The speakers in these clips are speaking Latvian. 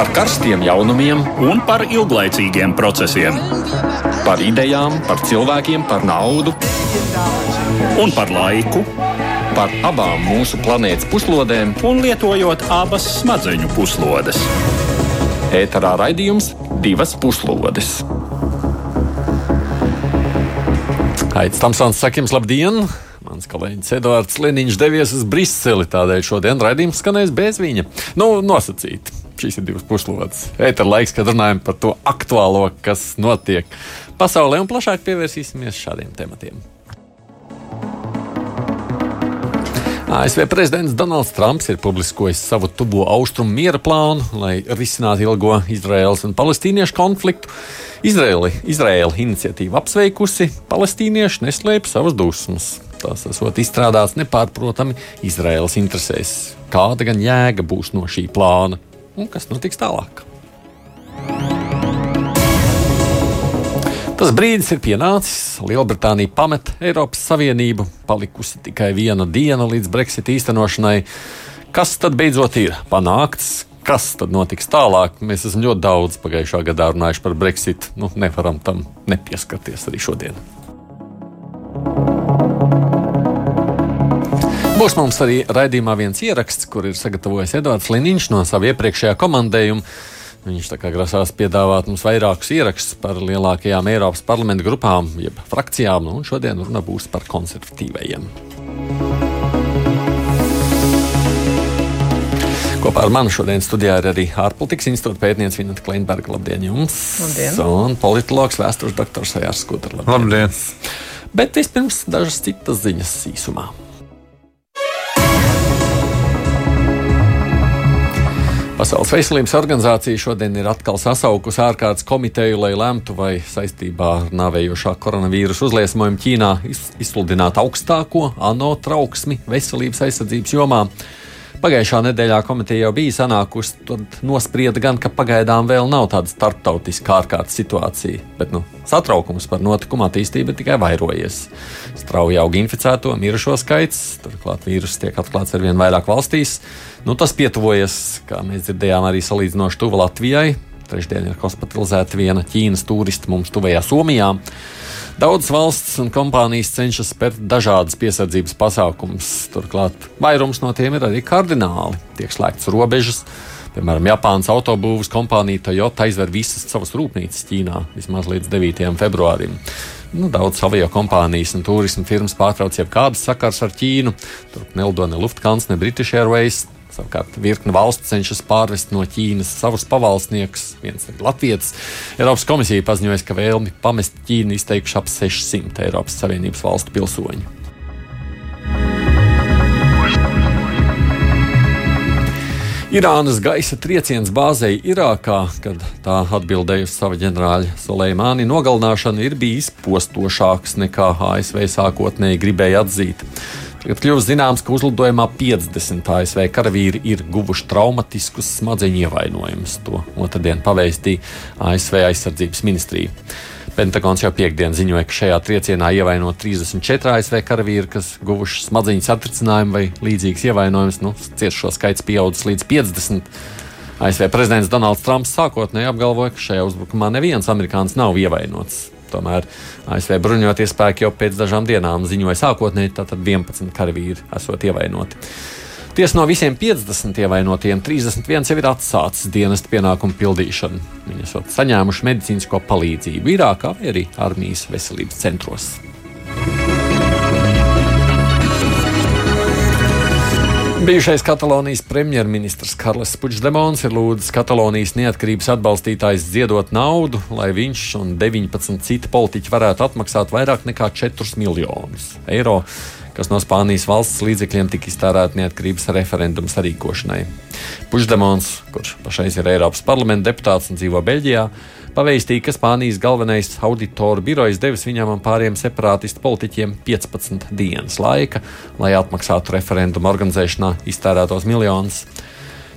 par karstiem jaunumiem, un par ilglaicīgiem procesiem. par idejām, par cilvēkiem, par naudu Un par laiku, par abām mūsu planētas puslodēm. un lietojot abas smadzeņu puslodes. Ēterā raidījums divas puslodes. Aits Tamsons, saka jums labdien! Mans kolēģis Edvards Liniņš devies uz Briseli, tādēļ šodien raidījums skanēs bez viņa. Nu, nosacīt. Šīs ir divas puslodes. Ēter laiks, kad runājam par to aktuālo, kas notiek pasaulē, un plašāk pievērsīsimies šādiem tematiem. ASV prezidents Donalds Trumps ir publiskojis savu tuvo austrumu miera plānu, lai risinātu ilgo Izraēlas un palestīniešu konfliktu. Izraēli, Izraēla iniciatīva apsveikusi, palestīnieši neslēpj savas dusmas. Tas esot izstrādāts nepārprotami Izraēlas interesēs. Kāda gan jēga būs no šī plāna un kas notiks tālāk? Tas brīdis ir pienācis. Lielbritānija pamet Eiropas Savienību. Palikusi tikai viena diena līdz Brexit īstenošanai. Kas tad beidzot ir panākts? Kas tad notiks tālāk? Mēs esam ļoti daudz pagājušā gadā runājuši par Brexit. Nu, nevaram tam nepieskarties arī šodien. Būs mums arī raidījumā viens ieraksts, kur ir sagatavojis Edvards Liniņš no sava iepriekšējā komandējuma. Viņš tā kā grasās piedāvāt mums vairākus ierakstus par lielākajām Eiropas parlamenta grupām, jeb frakcijām, nu, un šodien runa būs par konservatīvajiem. Kopā ar mani šodien studijā ir arī ārpolitikas institūta pētniece Vineta Kleinberga. Labdien jums! Labdien. Un politologs vēstures doktors Jārs Skudrs. Labdien! Bet vispirms dažas citas ziņas īsumā. Pasaules veselības organizācija šodien ir atkal sasaukusi ārkārtas komiteju, lai lemtu, vai saistībā ar nāvējošā koronavīrusa uzliesmojumu Ķīnā iz- izsludināt augstāko ANO trauksmi veselības aizsardzības jomā. Pagājušā nedēļā komiteja jau bija sanākusi, tad nosprieda gan, ka pagaidām vēl nav tāda starptautiska ārkārtas situācija, bet nu, satraukums par notikumu attīstību tikai vairojies. Strauji aug inficēto, mirušo skaits, turklāt vīrus tiek atklāts ar vien vairāk valstīs. Nu, tas pietuvojas, kā mēs dzirdējām, arī salīdzinoši tuvu Latvijai. Trešdien ir hospitalizēta viena Ķīnas turista mums tuvējā Somijā. Daudzas valsts un kompānijas cenšas spērt dažādas piesardzības pasākumus. Turklāt vairums no tiem ir arī kardināli. Tiek slēgts robežas. Piemēram, Japānas autobūvas kompānija Toyota aizver visas savas rūpnīcas Ķīnā vismaz līdz 9. februārim. Nu, daudz avio kompānijas un turisma firmas pārtrauc jebkādas sakars ar Ķīnu. Tur nelido ne Lufthansa, ne British Airways. Savukārt virkne valsts cenšas pārvest no Ķīnas savus pavalsniekus. Viens ir Latvijas. Eiropas komisija paziņoja, ka vēlmi pamest Ķīnu izteikuši ap 600 Eiropas Savienības valstu pilsoņu. Irānas gaisa trieciens bāzei Irākā, kad tā atbildēja uz sava ģenerāļa Soleimāni nogalināšanu, ir bijis postošāks nekā ASV sākotnēji gribēja atzīt. Tagad kļūst zināms, ka uzlidojumā 50 ASV karavīri ir guvuši traumatiskus smadzeņu ievainojumus. To otrdien pavēstīja ASV aizsardzības ministrija. Pentagons jau piekdien ziņoja, ka šajā triecienā ievainot 34 ASV karavīri, kas guvuši smadzeņu satricinājumu vai līdzīgas ievainojumus. Nu, Cietušo skaits pieaudzis līdz 50. ASV prezidents Donalds Trumps sākotnēji apgalvoja, ka šajā uzbrukumā neviens amerikānis nav ievainots. Tomēr ASV bruņotie spēki jau pēc dažām dienām ziņoja sākotnēji, ka 11 karavīri esot ievainoti. Tiesa no visiem 50 ievainotiem 31 jau ir atsācis dienesta pienākumu pildīšanu. Viņi esat saņēmuši medicīnisko palīdzību Irākā vai arī armijas veselības centros. Bijušais Katalonijas premjerministrs Karls Puigdemons ir lūdzis Katalonijas neatkarības atbalstītājs ziedot naudu, lai viņš un 19 citi politiķi varētu atmaksāt vairāk nekā 4 miljonus eiro, kas no Spānijas valsts līdzekļiem tika iztērēti neatkarības referenduma sarīkošanai. Puigdemons, kurš pašais ir Eiropas parlamenta deputāts un dzīvo Beļģijā, pavēstīja, ka Spānijas galvenais auditoru birojs devis viņam un pāriem separātistu politiķiem 15 dienas laika, lai atmaksātu referenduma organizēšanā iztērētos miljonus.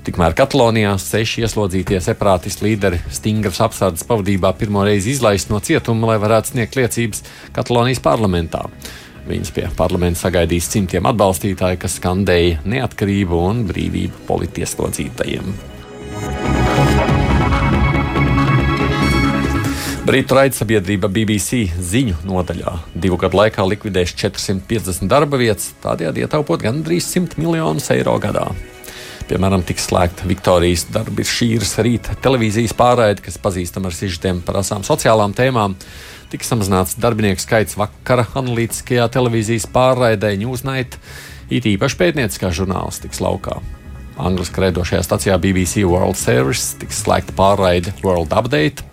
Tikmēr Katalonijā seši ieslodzītie separātistu līderi stingras apsardzes pavadībā pirmo reizi izlaist no cietuma, lai varētu sniegt liecības Katalonijas parlamentā. Viņas pie parlamenta sagaidīs simtiem atbalstītāju, kas skandēja neatkarību un brīvību politieslodzītajiem. Britu raidsabiedrība BBC ziņu nodaļā divu gadu laikā likvidēs 450 darba vietas, tādējādi ietaupot gandrīz 100 miljonus eiro gadā. Piemēram, tiks slēgta Viktorijas darba šīras rīta televīzijas pārraide, kas pazīstama ar sižetiem par asām sociālām tēmām. Tiks samazināts darbinieku skaits vakara analītiskajā televīzijas pārraidē Newsnight, it īpaši pētnieciskā žurnālistikas laukā. Angliski raidošajā stacijā BBC World Service tiks slēgta pārraide World Update.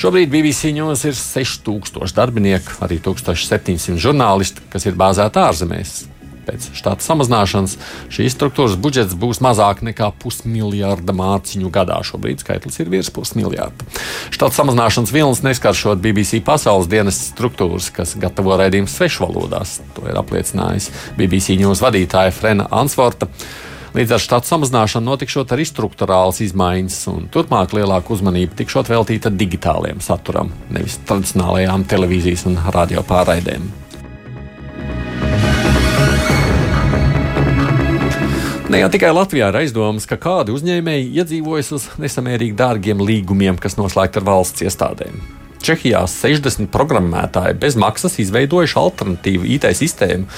Šobrīd BBC News ir 6000 darbinieku, arī 1700 žurnālisti, kas ir bāzēti ārzemēs. Pēc štāta samazināšanas šīs struktūras budžets būs mazāk nekā pusmiljarda mārciņu gadā. Šobrīd skaitlis ir virs pusmiljarda. Štāta samazināšanas vilnis neskaršot BBC pasaules dienas struktūras, kas gatavo raidījumus svešvalodās. To ir apliecinājis BBC News vadītāja Frena Ansvorta. Līdz ar štatu samazināšanu notikšot arī struktūrāls izmaiņas, un turpmāk lielāka uzmanība tikšot veltīta digitālajiem saturam, nevis tradicionālajām televīzijas un radio pārraidēm. Ne jau tikai Latvijā ir aizdomas, ka kādi uzņēmēji iedzīvojas uz nesamērīgi dārgiem līgumiem, kas noslēgti ar valsts iestādēm. Čehijā 60 programmētāji bez maksas izveidojuši alternatīvu IT sistēmu,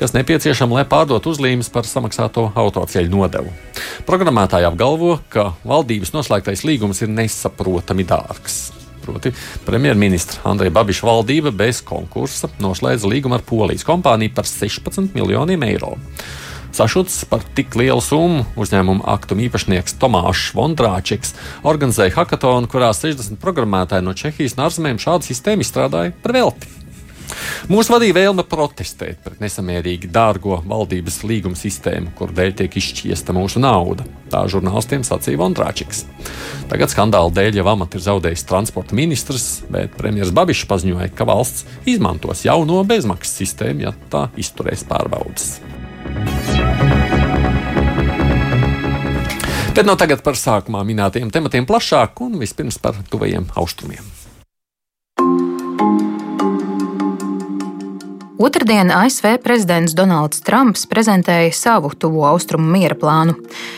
kas nepieciešama, lai pārdotu uzlīmes par samaksāto autoceļu nodevu. Programmētāji apgalvo, ka valdības noslēgtais līgums ir nesaprotami dārgs. Proti, premjerministra Andreja Babiša valdība bez konkursa noslēdza līgumu ar polijas kompāniju par 16 miljoniem eiro. Sašuts par tik lielu summu uzņēmuma aktumu īpašnieks Tomāšs Vondrāčiks organizēja hackathonu, kurā 60 programmētāji no Čehijas un ārzemēm šādu sistēmu izstrādāja par velti. Mūsu vadīja vēlme protestēt pret nesamērīgi dārgo valdības līguma sistēmu, kur dēļ tiek izšķiesta mūsu nauda. Tā žurnālistiem sacīja Vondrāčiks. Tagad skandāla dēļ jau amatu ir zaudējis transporta ministrs, bet premjerministrs Babišs paziņoja, ka valsts izmantos jauno bezmaksas sistēmu, ja tā izturēs pārbaudas. Bet no tagad par sākumā minētajiem tematiem plašāk un vispirms par tuvajiem austrumiem. Otradien ASV prezidents Donalds Trumps prezentēja savu tuvo austrumu miera plānu.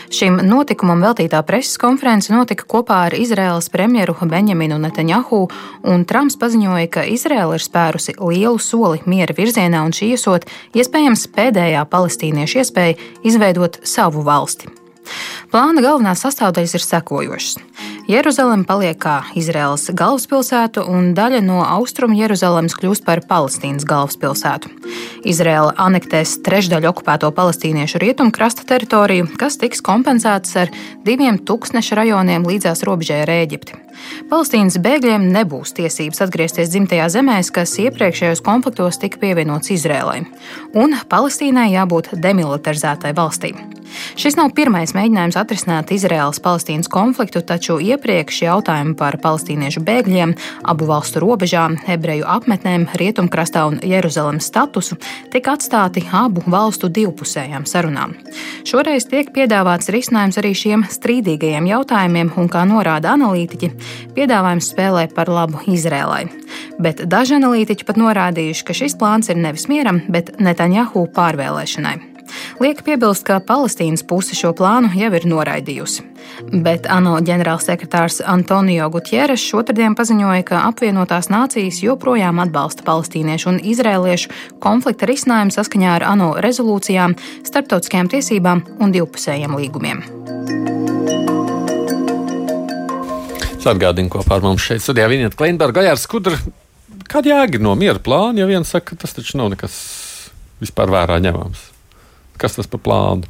Šim notikumam veltītā preses konference notika kopā ar Izraēlas premjeru Benjaminu Netanjahu, un Trumps paziņoja, ka Izraēla ir spērusi lielu soli miera virzienā un šī esot iespējams pēdējā palestīniešu iespēja izveidot savu valsti. Plāna galvenās sastāvdaļas ir sekojošas. Jeruzaleme paliek kā Izraels galvaspilsēta, un daļa no austrumu Jeruzalemes kļūst par Palestīnas galvaspilsētu. Izraela anektēs trešdaļu okupēto palestīniešu rietumkrasta teritoriju, kas tiks kompensētas ar diviem tūkstneša rajoniem līdzās robežai ar Ēģipti. Palestīnas bēgļiem nebūs tiesības atgriezties dzimtajā zemēs, kas iepriekšējos konfliktos tika pievienots Izrēlai, un Palestīnai jābūt demilitarizētai valstī. Šis nav pirmais mēģinājums atrisināt Izraēlas-Palestīnas konfliktu, taču iepriekš jautājumi par palestīniešu bēgļiem, abu valstu robežām, ebreju apmetnēm, rietumkrastā un Jeruzalemes statusu tika atstāti abu valstu divpusējām sarunām. Šoreiz tiek piedāvāts risinājums arī šiem strīdīgajiem jautājumiem, un, kā norāda analītiķi, piedāvājums spēlē par labu Izrēlai. Bet daži analītiķi pat norādījuši, ka šis plāns ir nevis mieram, bet Netanjahu pārvēlēšanai. Liek piebilst, ka Palestīnas puse šo plānu jau ir noraidījusi. Bet ANO ģenerālsekretārs Antonio Gutjeres šotrdien paziņoja, ka apvienotās nācijas joprojām atbalsta palestīniešu un izrēliešu konflikta risinājumu saskaņā ar ANO rezolūcijām, starptautiskajām tiesībām un divpusējiem līgumiem. Atgādinu, kopā ar mums šeit studijā Vineta Kleinberga, Gajārs Skudra. Kāda jēga no miera plāna, ja viens saka, ka tas taču nav nekas vispār vērā ņemams? Kas tas par plānu?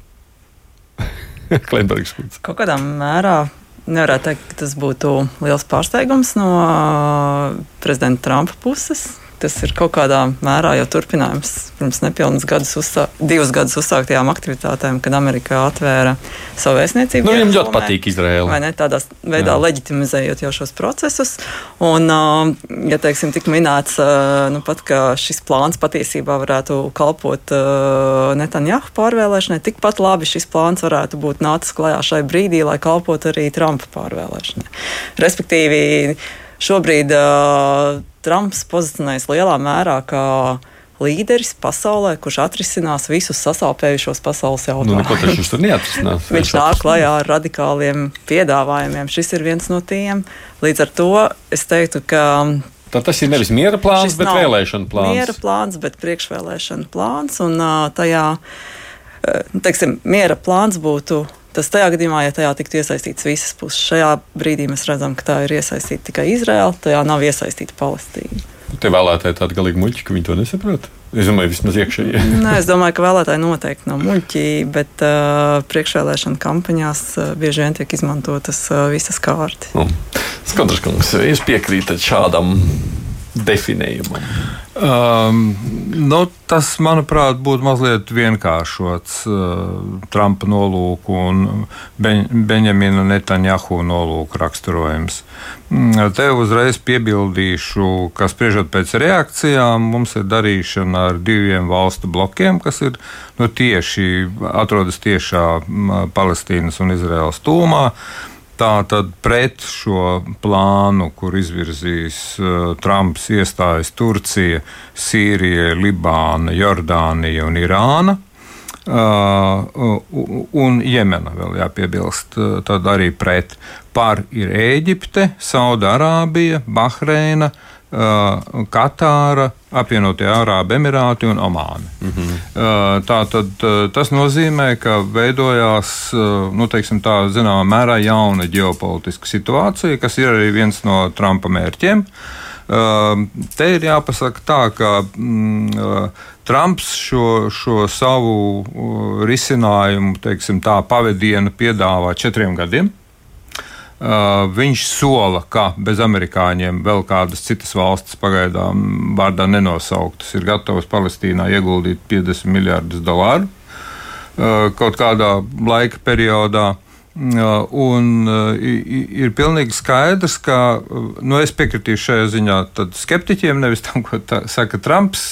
Klimbergs kundze. Kaut kādā mērā nevarētu teikt, ka tas būtu liels pārsteigums no prezidenta Trumpa puses tas ir kaut kādā mērā jau turpinājums pirms nepilnas gadus, uzsā, divus gadus uzsāktajām aktivitātēm, kad Amerikā atvēra savu vēstniecību. Nu, viņam ļoti patīk Izraela. Vai ne tādā veidā Jā. leģitimizējot jau šos procesus. Un, ja teiksim, tik minēts, nu, pat, ka šis plāns patiesībā varētu kalpot Netanjahu pārvēlēšanai, tikpat labi šis plāns varētu būt nācis klajā šai brīdī, lai kalpotu arī Trumpa pārvēlēšanai. Respektīvi, šobrīd uh, Trumps pozicionējas lielā mērā kā līderis pasaulē, kurš atrisinās visus sasāpējušos pasaules Nu, neko jautājumus. taču viņš tur neatrisinās. Viņš nāk klajā ar radikāliem piedāvājumiem. Šis ir viens no tiem. Līdz ar to es teiktu, ka Tā tas ir nevis miera plāns, bet vēlēšana plāns. Miera plāns, bet priekšvēlēšana plāns. Un tajā, ā, teiksim, miera plāns būtu. Tas tajā gadījumā, ja tajā tiktu iesaistīts visas puses, šajā brīdī mēs redzam, ka tā ir iesaistīta tikai Izraela, tajā nav iesaistīta Palestīna. Te vēlētāji tādi galīgi muļķi, ka viņi to nesaprot. Es domāju, vismaz iekšēji. Nē, es domāju, ka vēlētāji noteikti nav muļķi, bet uh, priekšvēlēšana kampaņās uh, bieži vien tiek izmantotas uh, visas kārtas. Nu, Skandrs kungs, jūs piekrītat šādam definējumam? Um, nu, tas, manuprāt, būtu mazliet vienkāršots uh, Trumpa nolūku un Beņ Benjamina Netanjahu nolūku raksturojums. Mm, Te uzreiz piebildīšu, ka spriežot pēc reakcijām, mums ir darīšana ar diviem valstu blokiem, kas ir nu, tieši atrodas tiešā Palestīnas un Izraels tūmā. Tā tad pret šo plānu, kur izvirzīs uh, Trumps, iestājas Turcija, Sīrija, Libāna, Jordānija un Irāna. Uh, un Jemena vēl jāpiebilst, uh, tad arī pret par ir Ēģipte, Saudārābija, Bahreina, uh, Katāra, apvienotie Arābu Emirāti un Omāna. Mm -hmm. uh, tā tad uh, tas nozīmē, ka veidojās, uh, nu, teiksim tā, zināmā mērā jauna ģeopolitiska situācija, kas ir arī viens no Trumpa mērķiem. Uh, te ir jāpasaka tā, ka mm, uh, Trumps šo, šo savu uh, risinājumu, teiksim tā, pavadienu piedāvā četriem gadiem. Uh, viņš sola, ka bez amerikāņiem vēl kādas citas valstis pagaidām vārdā nenosauktas ir gatavas Palestīnā ieguldīt 50 miljardus dolāru uh, kaut kādā laika periodā. Uh, un ir pilnīgi skaidrs, ka nu, es piekritīšu šajā ziņā skeptiķiem, nevis tam, ko tā, saka Trumps.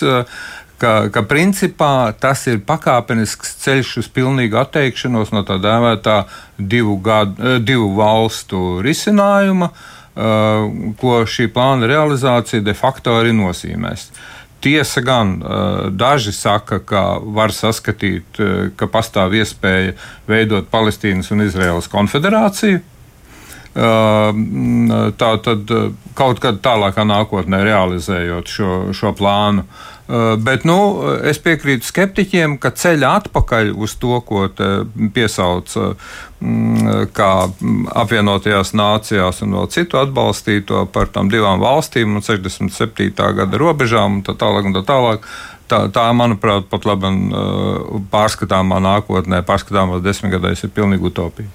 Ka, ka principā tas ir pakāpenisks ceļš uz pilnīgu atteikšanos no tā dēvētā divu, gadu, eh, divu valstu risinājuma, eh, ko šī plāna realizācija de facto arī nozīmēs. Tiesa gan eh, daži saka, ka var saskatīt, ka pastāv iespēja veidot Palestīnas un Izraēlas konfederāciju. Tā tad kaut kad tālākā nākotnē realizējot šo, šo plānu. Uh, Bet nu, es piekrītu skeptiķiem, ka ceļa atpakaļ uz to, ko piesauc mm, kā apvienotajās nācijās un vēl citu atbalstīto par tām divām valstīm un 67. gada robežām un tā tālāk. Un tā tālāk. Tā, tā, manuprāt, pat labi pārskatāmā nākotnē, pārskatāmā desmitgadēs ir pilnīgi utopija.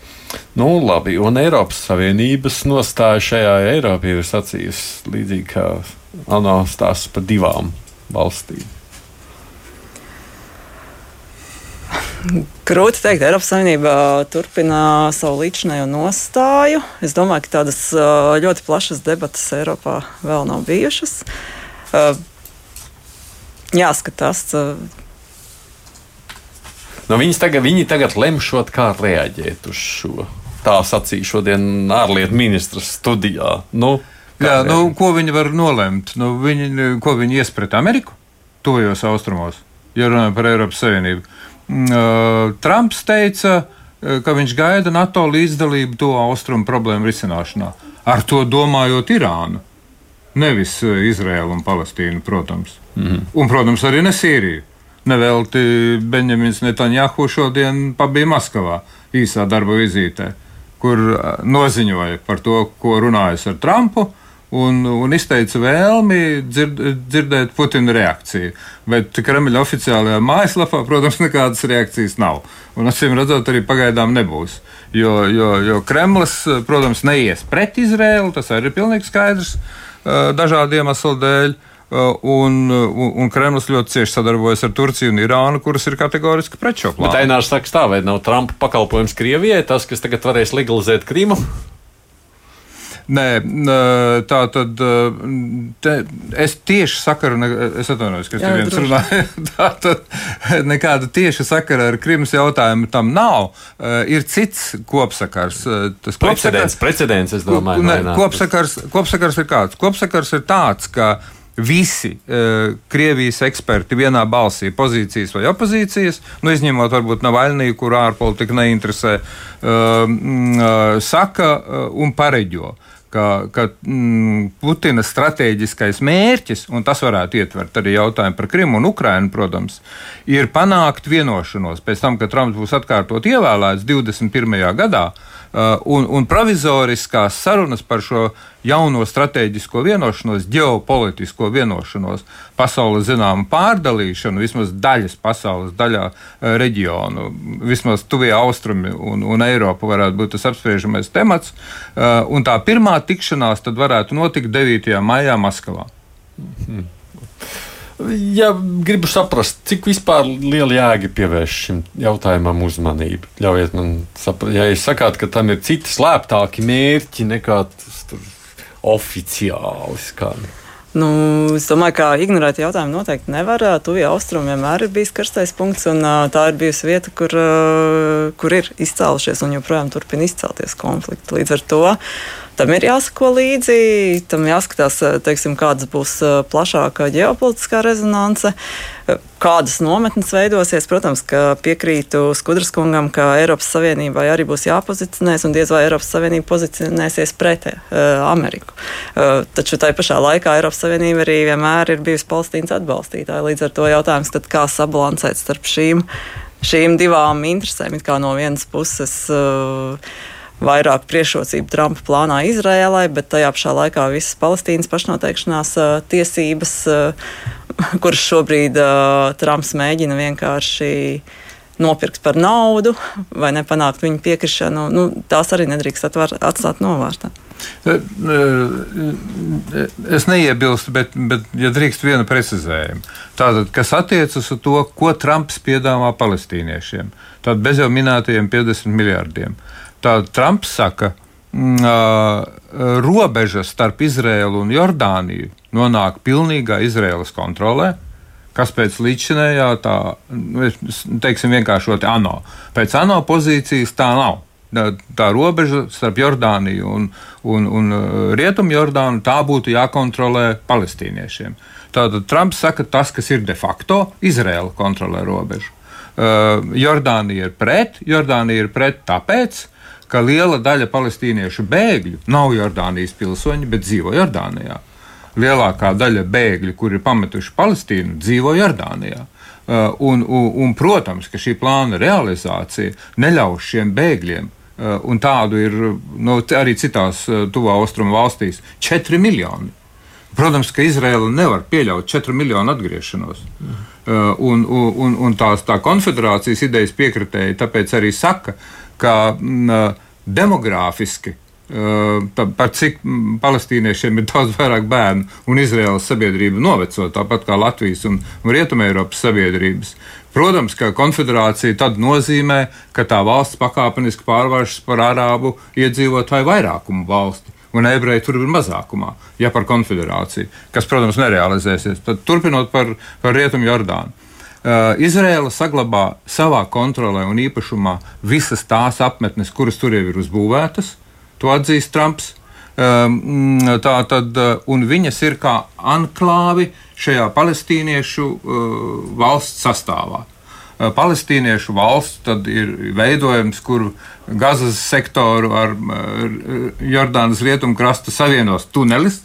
Nu, labi, un Eiropas Savienības nostāja šajā Eiropā ir sacījusi līdzīgi kā ANO stāsts par divām valstīm. Grūti teikt, Eiropas Savienība turpina savu līdzinējo nostāju. Es domāju, ka tādas ā, ļoti plašas debatas Eiropā vēl nav bijušas. Ā, Jāskatās, Nu, viņas tagad, viņi tagad lemšot, kā reaģēt uz šo. Tā sacīja šodien ārlietu ministrs studijā. Nu, Jā, nu, ko viņi var nolemt? Nu, viņi, ko viņi ies pret Ameriku? Tojos austrumos, ja runājam par Eiropas Savienību. Uh, Trumps teica, ka viņš gaida NATO līdzdalību to austrumu problēmu risināšanā. Ar to domājot Irānu. Nevis Izraēlu un Palestīnu, protams. Mm -hmm. Un, protams, arī ne Sīriju. Nevelti Benjamins Netanjahu šodien pabija Maskavā īsā darba vizītē, kur noziņoja par to, ko runājas ar Trumpu. Un, un izteica vēlmi dzird, dzirdēt Putina reakciju. Bet Kremļa oficiālajā mājaslapā, protams, nekādas reakcijas nav. Un acīm redzot, arī pagaidām nebūs. Jo, jo, jo Kremlis, protams, neies pret Izrēlu, tas arī ir pilnīgi skaidrs dažādu iemeslu dēļ. Un, un, un Kremlis ļoti cieši sadarbojas ar Turciju un Irānu, kuras ir kategoriski pret šo Bet plānu. Ainārs saka, tā vai nav Trumpa pakalpojums Krievijai, tas, kas tagad varēs legalizēt Krimu? Nē, tā tad te, es tieši sakaru, ne- es atvainojos, ka es Jā, te viens runāju. Tā tad nekāda tieša sakara ar Krimas jautājumu tam nav. Eh, Ir cits kopsakars. Eh, Tas Precedents, precedents, es domāju. Ne, kopsakars, kopsakars ir kāds? Kopsakars ir tāds, ka visi uh, Krievijas eksperti vienā balsī, pozīcijas vai opozīcijas, nu, izņemot varbūt Navaļniju, kur ārpolitika neinteresē, uh, uh, saka uh, un pareģo. Ka, ka mm, Putina stratēģiskais mērķis, un tas varētu ietvert arī jautājumu par Krimu un Ukrainu, protams, ir panākt vienošanos pēc tam, kad Trumps būs atkārtot ievēlēts 21. gadā, un, un provizoriskās sarunas par šo jauno strateģisko vienošanos, ģeopolitisko vienošanos, pasaules zināmu pārdalīšanu, vismaz daļas pasaules daļā uh, reģionu, vismaz tuvie austrumi un, un Eiropa varētu būt tas apspriežamais temats. Uh, un tā pirmā tikšanās tad varētu notikt 9. maijā Maskavā. Hmm ja gribu saprast, cik vispār liela jēga pievērš šim jautājumam uzmanību. Ļaujiet man saprast, ja jūs sakāt, ka tam ir citi slēptāki mērķi nekā tas tur oficiāli skan. Nu, es domāju, ka ignorēt jautājumu noteikti nevar. Tuvie austrumi vienmēr ir bijis karstais punkts, un tā ir bijusi vieta, kur, kur ir izcēlušies un joprojām turpina izcelties konflikti. Līdz ar to tam ir jāsako līdzi, tam jāskatās, teiksim, kādas būs plašākā ģeopolitiskā rezonance, kādas nometnes veidosies. Protams, ka piekrītu Skudras kungam, ka Eiropas Savienībai arī būs jāpozicionēs, un diez vai Eiropas Savienība pozicionēsies pret uh, Ameriku. Uh, taču tai pašā laikā Eiropas Savienība arī vienmēr ir bijusi Palestīnas atbalstītāja. Līdz ar to jautājums, kā sabalansēt starp šīm, šīm divām interesēm, it kā no vienas puses. Uh, vairāk priekšrocību Trumpa plānā Izrēlai, bet tajā pašā laikā visas Palestīnas pašnoteikšanās uh, tiesības, uh, kuras šobrīd uh, Trumps mēģina vienkārši nopirkt par naudu vai nepanākt viņu piekrišanu, nu, tās arī nedrīkst atvar, atstāt novārtā. Es neiebilstu, bet, bet ja drīkst vienu precizējumu. Tātad, kas attiecas uz to, ko Trumps piedāvā palestīniešiem, tad bez jau minētajiem 50 miljardiem. Tā Trumps saka, ka robeža starp Izrēlu un Jordāniju nonāk pilnīgā Izraēlas kontrolē. Kas pēc līdzinējā, tā nu, teiksim, vienkāršoti ANO. Pēc ANO pozīcijas tā nav. Tā robeža starp Jordāniju un, un, un Rietumu Jordānu tā būtu jākontrolē palestīniešiem. Tātad Trumps saka, tas, kas ir de facto, Izraela kontrolē robežu. Uh, Jordānija ir pret, Jordānija ir pret tāpēc, ka liela daļa palestīniešu bēgļu nav Jordānijas pilsoņi, bet dzīvo Jordānijā. Lielākā daļa bēgļu, kuri ir pametuši Palestīnu, dzīvo Jordānijā. Uh, un, un, un, protams, ka šī plāna realizācija neļaus šiem bēgļiem, uh, un tādu ir nu, arī citās uh, tuvā austrumu valstīs, 4 miljoni. Protams, ka Izraela nevar pieļaut 4 miljonu atgriešanos. Un, un, un tās tā konfederācijas idejas piekritēji tāpēc arī saka, ka m, demogrāfiski par cik palestīniešiem ir daudz vairāk bērnu, un Izraēlas sabiedrība noveco tāpat kā Latvijas un, un Rietumēropas sabiedrības. Protams, ka konfederācija tad nozīmē, ka tā valsts pakāpeniski pārvēršas par arābu iedzīvotāju vairākumu valsti. Un ebreji tur ir mazākumā, ja par konfederāciju, kas, protams, nerealizēsies. Tad turpinot par, par Rietumu Jordānu. Uh, Izraela saglabā savā kontrolē un īpašumā visas tās apmetnes, kuras tur jau ir uzbūvētas. To atzīst Trumps. Um, tā tad, uh, un viņas ir kā anklāvi šajā palestīniešu uh, valsts sastāvā. Palestīniešu valsts ir veidojums, kur Gazas sektoru ar Jordānas rietumu krastu savienos tunelis,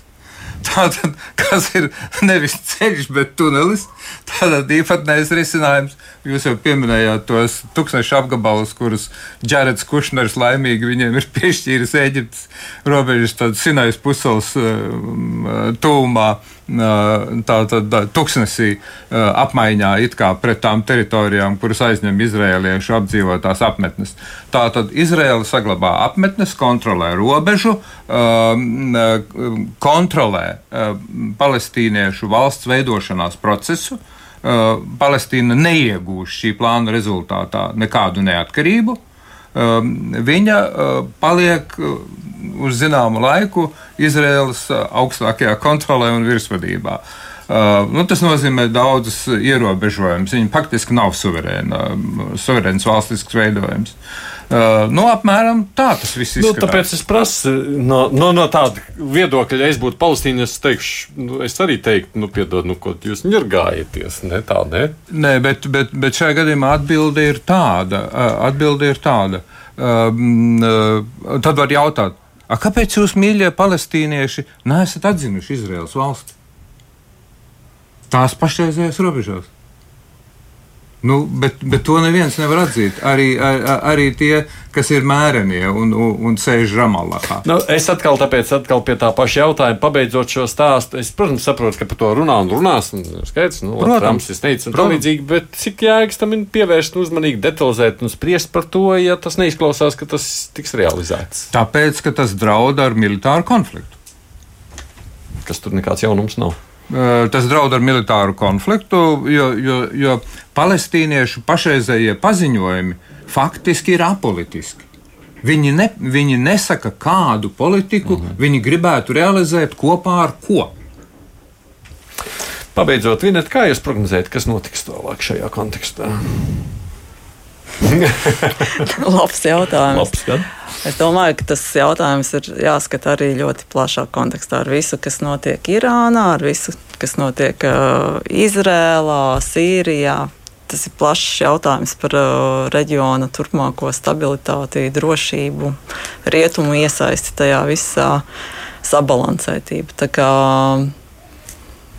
Tātad, kas ir nevis ceļš, bet tunelis, tātad īpatnējs risinājums. Jūs jau pieminējāt tos tūkstošu apgabalus, kurus Džarets Kušners laimīgi viņiem ir piešķīris Eģiptes robežas, tad Sinais puseles uh, tūmā. Tātad tuksnesī apmaiņā pret tām teritorijām, kuras aizņem izrēliešu apdzīvotās apmetnes. Tātad Izraela saglabā apmetnes, kontrolē robežu, kontrolē palestīniešu valsts veidošanās procesu. Palestīna neiegūs šī plāna rezultātā nekādu neatkarību. Viņa paliek uz zināmu laiku Izraēlas augstākajā kontrolē un virsvadībā. Uh, nu, tas nozīmē daudzas ierobežojumus. Viņi faktiski nav suverēna, suverēns valstisks veidojums. Uh, nu, apmēram tā tas viss Nu, izskatās. tāpēc es prasu, no, no, no tāda viedokļa, ja es būtu palestīnietis, es teikšu, nu, es arī teiktu, nu, piedod, nu, ko jūs ņirgājaties. Ne tā, ne? Nē, bet, bet, bet šajā gadījumā atbilde ir tāda. uh, Atbilde ir tāda. Um, uh, tad var jautāt, kāpēc jūs, mīļie palestīnieši, neesat atzinuši Izraels valsti? Tās pašreizējās robežās. Nu, bet, bet to neviens nevar atzīt. Arī, ar, arī tie, kas ir mērenie un, un, un sēž Ramallah. Nu, es atkal, tāpēc, atkal pie tā paša jautājuma, pabeidzot šo stāstu. Es, protams, saprotu, ka par to runā un runās. Un, skaidrs, nu, Protams. Tā Protams. līdzīgi, bet cik jēgas tam ir pievērst uzmanīgi, detalizēt un spriest par to, ja tas neizklausās, ka tas tiks realizēts. Tāpēc, ka tas draud ar militāru konfliktu. Kas tur nekāds jaunums nav. Eh, Tas draud ar militāru konfliktu, jo, jo, jo palestīniešu pašreizējie paziņojumi faktiski ir apolitiski. Viņi, ne, viņi nesaka, kādu politiku mhm. viņi gribētu realizēt kopā ar ko. Pabeidzot, Vinet, kā jūs prognozējat, kas notiks tālāk šajā kontekstā? Labs jautājums. Labs, gan? Es domāju, ka tas jautājums ir jāskata arī ļoti plašā kontekstā ar visu, kas notiek Irānā, ar visu, kas notiek uh, Izrēlā, Sīrijā. Tas ir plašs jautājums par uh, reģiona turpmāko stabilitāti, drošību, rietumu iesaisti tajā visā sabalansētību.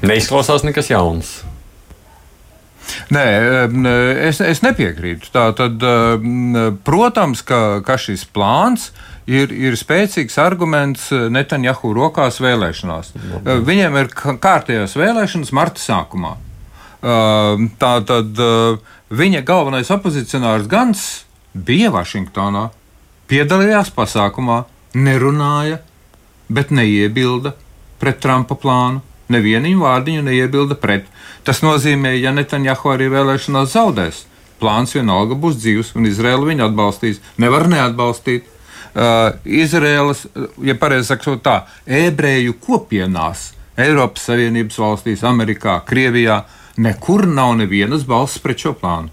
Neizklausās nekas jauns. Nē, es, es nepiekrītu. Tā, tad, protams, ka, ka šis plāns ir, ir spēcīgs arguments Netanjahu rokās vēlēšanās. Viņiem ir kārtējās vēlēšanas marta sākumā. Tā tad viņa galvenais opozicionārs Gans bija Vašingtonā, piedalījās pasākumā, nerunāja, bet neiebilda pret Trumpa plānu. Nevienu vārdiņu neiebilda pret. Tas nozīmē, ja Netanjahu arī vēlēšanās zaudēs, plāns vienalga būs dzīves, un Izraela viņu atbalstīs. Nevar neatbalstīt. Uh, Izraēlas, ja pareizi sakot tā, ebreju kopienās, Eiropas Savienības valstīs, Amerikā, Krievijā, nekur nav nevienas balss pret šo plānu.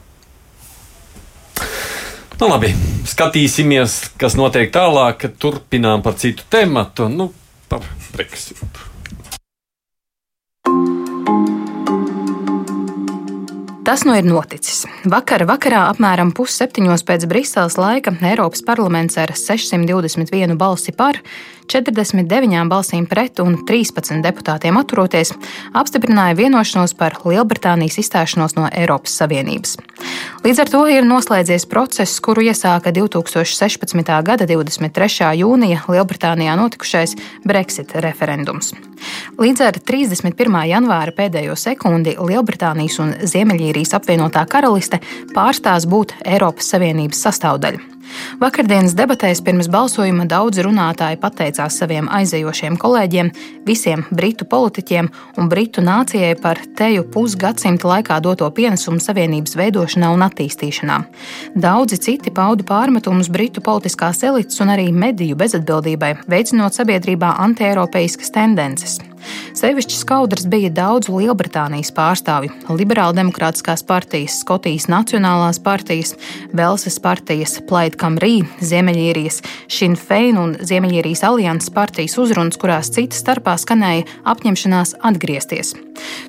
Nu, labi, skatīsimies, kas notiek tālāk. Turpinām par citu tematu, nu, par Brexitu. Tas nu ir noticis. Vakar vakarā apmēram pusseptiņos pēc Briseles laika Eiropas parlaments ar 621 balsi par, 49 balsīm pret un 13 deputātiem atturoties apstiprināja vienošanos par Lielbritānijas izstāšanos no Eiropas Savienības. Līdz ar to ir noslēdzies process, kuru iesāka 2016. gada 23. jūnija Lielbritānijā notikušais Brexit referendums. Līdz ar 31. janvāra pēdējo sekundi Lielbritānijas un Ziemeļīrijas apvienotā karaliste pārstās būt Eiropas Savienības sastāvdaļa. Vakardienas debatēs pirms balsojuma daudzi runātāji pateicās saviem aizejošiem kolēģiem, visiem britu politiķiem un britu nācijai par teju pusgadsimta laikā doto pienesumu savienības veidošanā un attīstīšanā. Daudzi citi pauda pārmetumus britu politiskās elites un arī mediju bezatbildībai, veicinot sabiedrībā antieiropeiskas tendences. Sevišķi skaudrs bija daudzu Lielbritānijas pārstāvju - Liberāla demokrātiskās partijas, Skotijas Nacionālās partijas, Velses partijas, Plaid Kamrī, Ziemeļīrijas, Sinn Fein un Ziemeļīrijas alianses partijas uzrunas, kurās citas starpā skanēja apņemšanās atgriezties.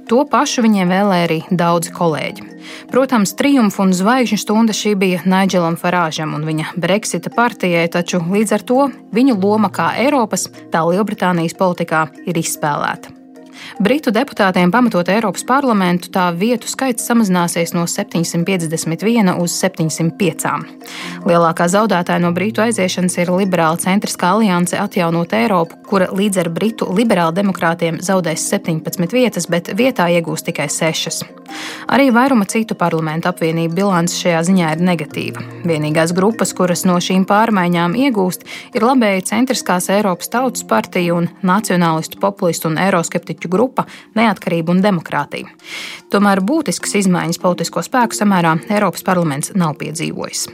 To pašu viņiem vēlēja arī daudzi kolēģi. Protams, triumfa un zvaigžņu stunda šī bija Nigelam Farāžam un viņa Brexita partijai, taču līdz ar to viņu loma kā Eiropas, tā Lielbritānijas politikā ir izspēlēta. Britu deputātiem pamatot Eiropas parlamentu, tā vietu skaits samazināsies no 751 uz 705. Lielākā zaudētāja no Britu aiziešanas ir Liberāla centriskā alianse Atjaunot Eiropu, kura līdz ar Britu liberāla demokrātiem zaudēs 17 vietas, bet vietā iegūs tikai 6. Arī vairuma citu parlamentu apvienību bilants šajā ziņā ir negatīva. Vienīgās grupas, kuras no šīm pārmaiņām iegūst, ir labēji centriskās Eiropas Tautas partija un nacionālistu, populistu un eiroskeptiķu grupa Neatkarība un demokrātija. Tomēr būtiskas izmaiņas politisko spēku samērā Eiropas parlaments nav piedzīvojis.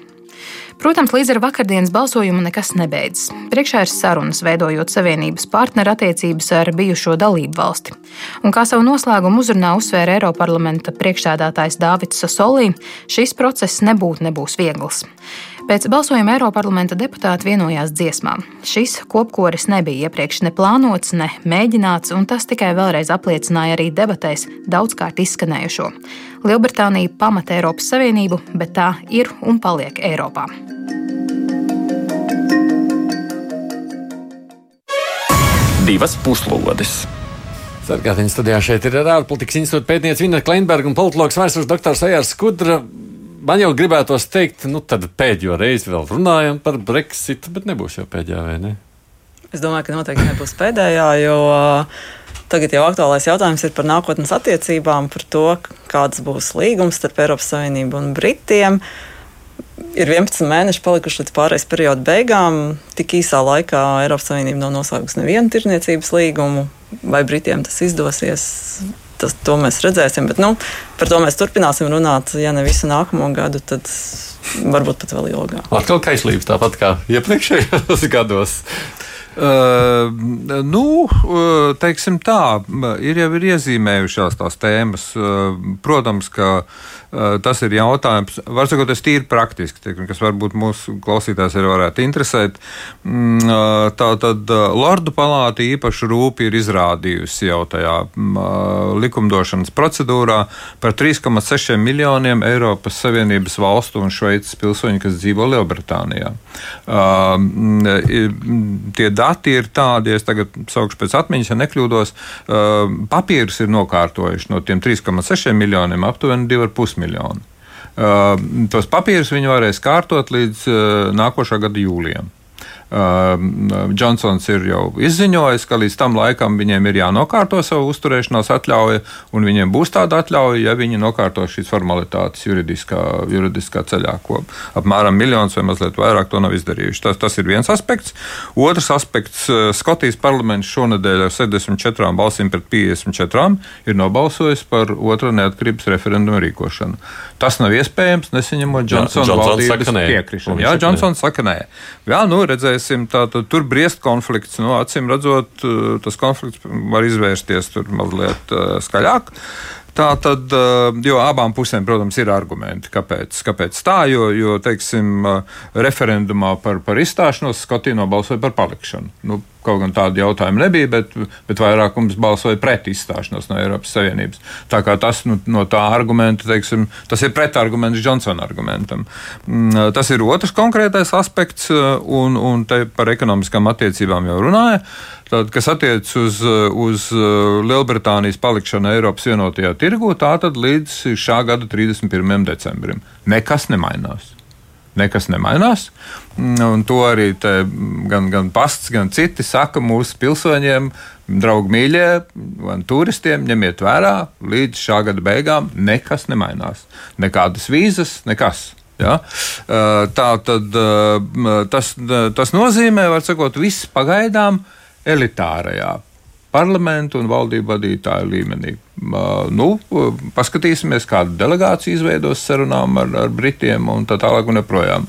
Protams, līdz ar vakardienas balsojumu nekas nebeidzas. Priekšā ir sarunas, veidojot savienības partneru attiecības ar bijušo dalību valsti. Un kā savu noslēgumu uzrunā uzsvēra Eiroparlamenta priekšsēdētājs Dāvids Sasolī, šis process nebūtu nebūs viegls. Pēc balsojuma Eiroparlamenta deputāti vienojās dziesmā. Šis kopkoris nebija iepriekš ne plānots, ne mēģināts, un tas tikai vēlreiz apliecināja arī debatēs daudzkārt izskanējušo. Lielbritānija pamata Eiropas Savienību, bet tā ir un paliek Eiropā. Divas puslodes. Sargātiņas studijā šeit ir ārpolitikas institūta pētniece Vina Kleinberga un politologs vēstures doktors Ejārs Skudra man jau gribētos teikt, nu tad pēdējo reizi vēl runājam par Brexit, bet nebūs jau pēdējā, vai ne? Es domāju, ka noteikti nebūs pēdējā, jo tagad jau aktuālais jautājums ir par nākotnes attiecībām, par to, kāds būs līgums starp Eiropas Savienību un Britiem. Ir 11 mēneši palikuši līdz pārējais perioda beigām. Tik īsā laikā Eiropas Savienība nav noslēgusi nevienu tirdzniecības līgumu. Vai Britiem tas izdosies? Tas, to mēs redzēsim. Bet, nu, par to mēs turpināsim runāt. Ja ne visu nākamo gadu, tad varbūt pat vēl ilgāk. Atkal kaislības tāpat kā iepriekšējos gados. Uh, nu, teiksim tā, ir jau ir iezīmējušās tās tēmas. Uh, protams, ka uh, Eh, tas ir jautājums, var sakot, tas tīri praktiski, kas varbūt mūsu klausītājs arī varētu interesēt. Mm, eh, tā tad eh, Lordu palāta īpaši rūpi ir izrādījusi jau tajā mm, likumdošanas procedūrā par 3,6 miljoniem Eiropas Savienības valstu un Šveices pilsoņu, kas dzīvo Lielbritānijā. Mm, tie dati ir tādi, es tagad saukšu pēc atmiņas, ja nekļūdos, papīrus ir nokārtojuši no tiem 3,6 miljoniem aptuveni 2,5 miljoni. Uh, tos papīrus viņi varēs kārtot līdz uh, nākošā gada jūlijam. Džonsons ir jau izziņojis, ka līdz tam laikam viņiem ir jānokārto savu uzturēšanās atļauju, un viņiem būs tāda atļauja, ja viņi nokārto šīs formalitātes juridiskā, juridiskā ceļā, ko apmēram miljons vai mazliet vairāk to nav izdarījuši. Tas, tas ir viens aspekts. Otrs aspekts - Skotijas parlaments šonadēļ ar 74 balsīm pret 54 ir nobalsojis par otru neatkarības referendumu rīkošanu. Tas nav iespējams, nesaņemot Džonsona valdības piekrišanu. Jā, Džonsons saka nē. Jā, nu, redzēs, redzēsim, tātad tur briest konflikts. Nu, acīm redzot, eh, tas konflikts var izvērsties tur mazliet uh, skaļāk. Tā tad, eh, jo abām pusēm, protams, ir argumenti, kāpēc, kāpēc tā, jo, jo teiksim, referendumā par, par izstāšanos Skotija nobalsoja par palikšanu. Nu, Kaut gan tādu jautājumu nebija, bet, bet vairākums balsoja pret izstāšanos no Eiropas Savienības. Tā kā tas nu, no tā argumenta, teiksim, tas ir pretarguments Džonsona argumentam. Mm, tas ir otrs konkrētais aspekts, un, un te par ekonomiskām attiecībām jau runāja. Tad, kas attiecas uz, uz Lielbritānijas palikšanu Eiropas vienotajā tirgu, tā tad līdz šā gada 31. decembrim nekas nemainās nekas nemainās. Un to arī gan, gan pasts, gan citi saka mūsu pilsoņiem, draugi mīļie, gan turistiem, ņemiet vērā, līdz šā gada beigām nekas nemainās. Nekādas vīzas, nekas. Ja? Tā tad tas, tas nozīmē, var sakot, viss pagaidām elitārajā parlamentu un valdību vadītāju līmenī. Nu, paskatīsimies, kāda delegācija izveidos sarunām ar, ar Britiem un tā tālāk un joprojām.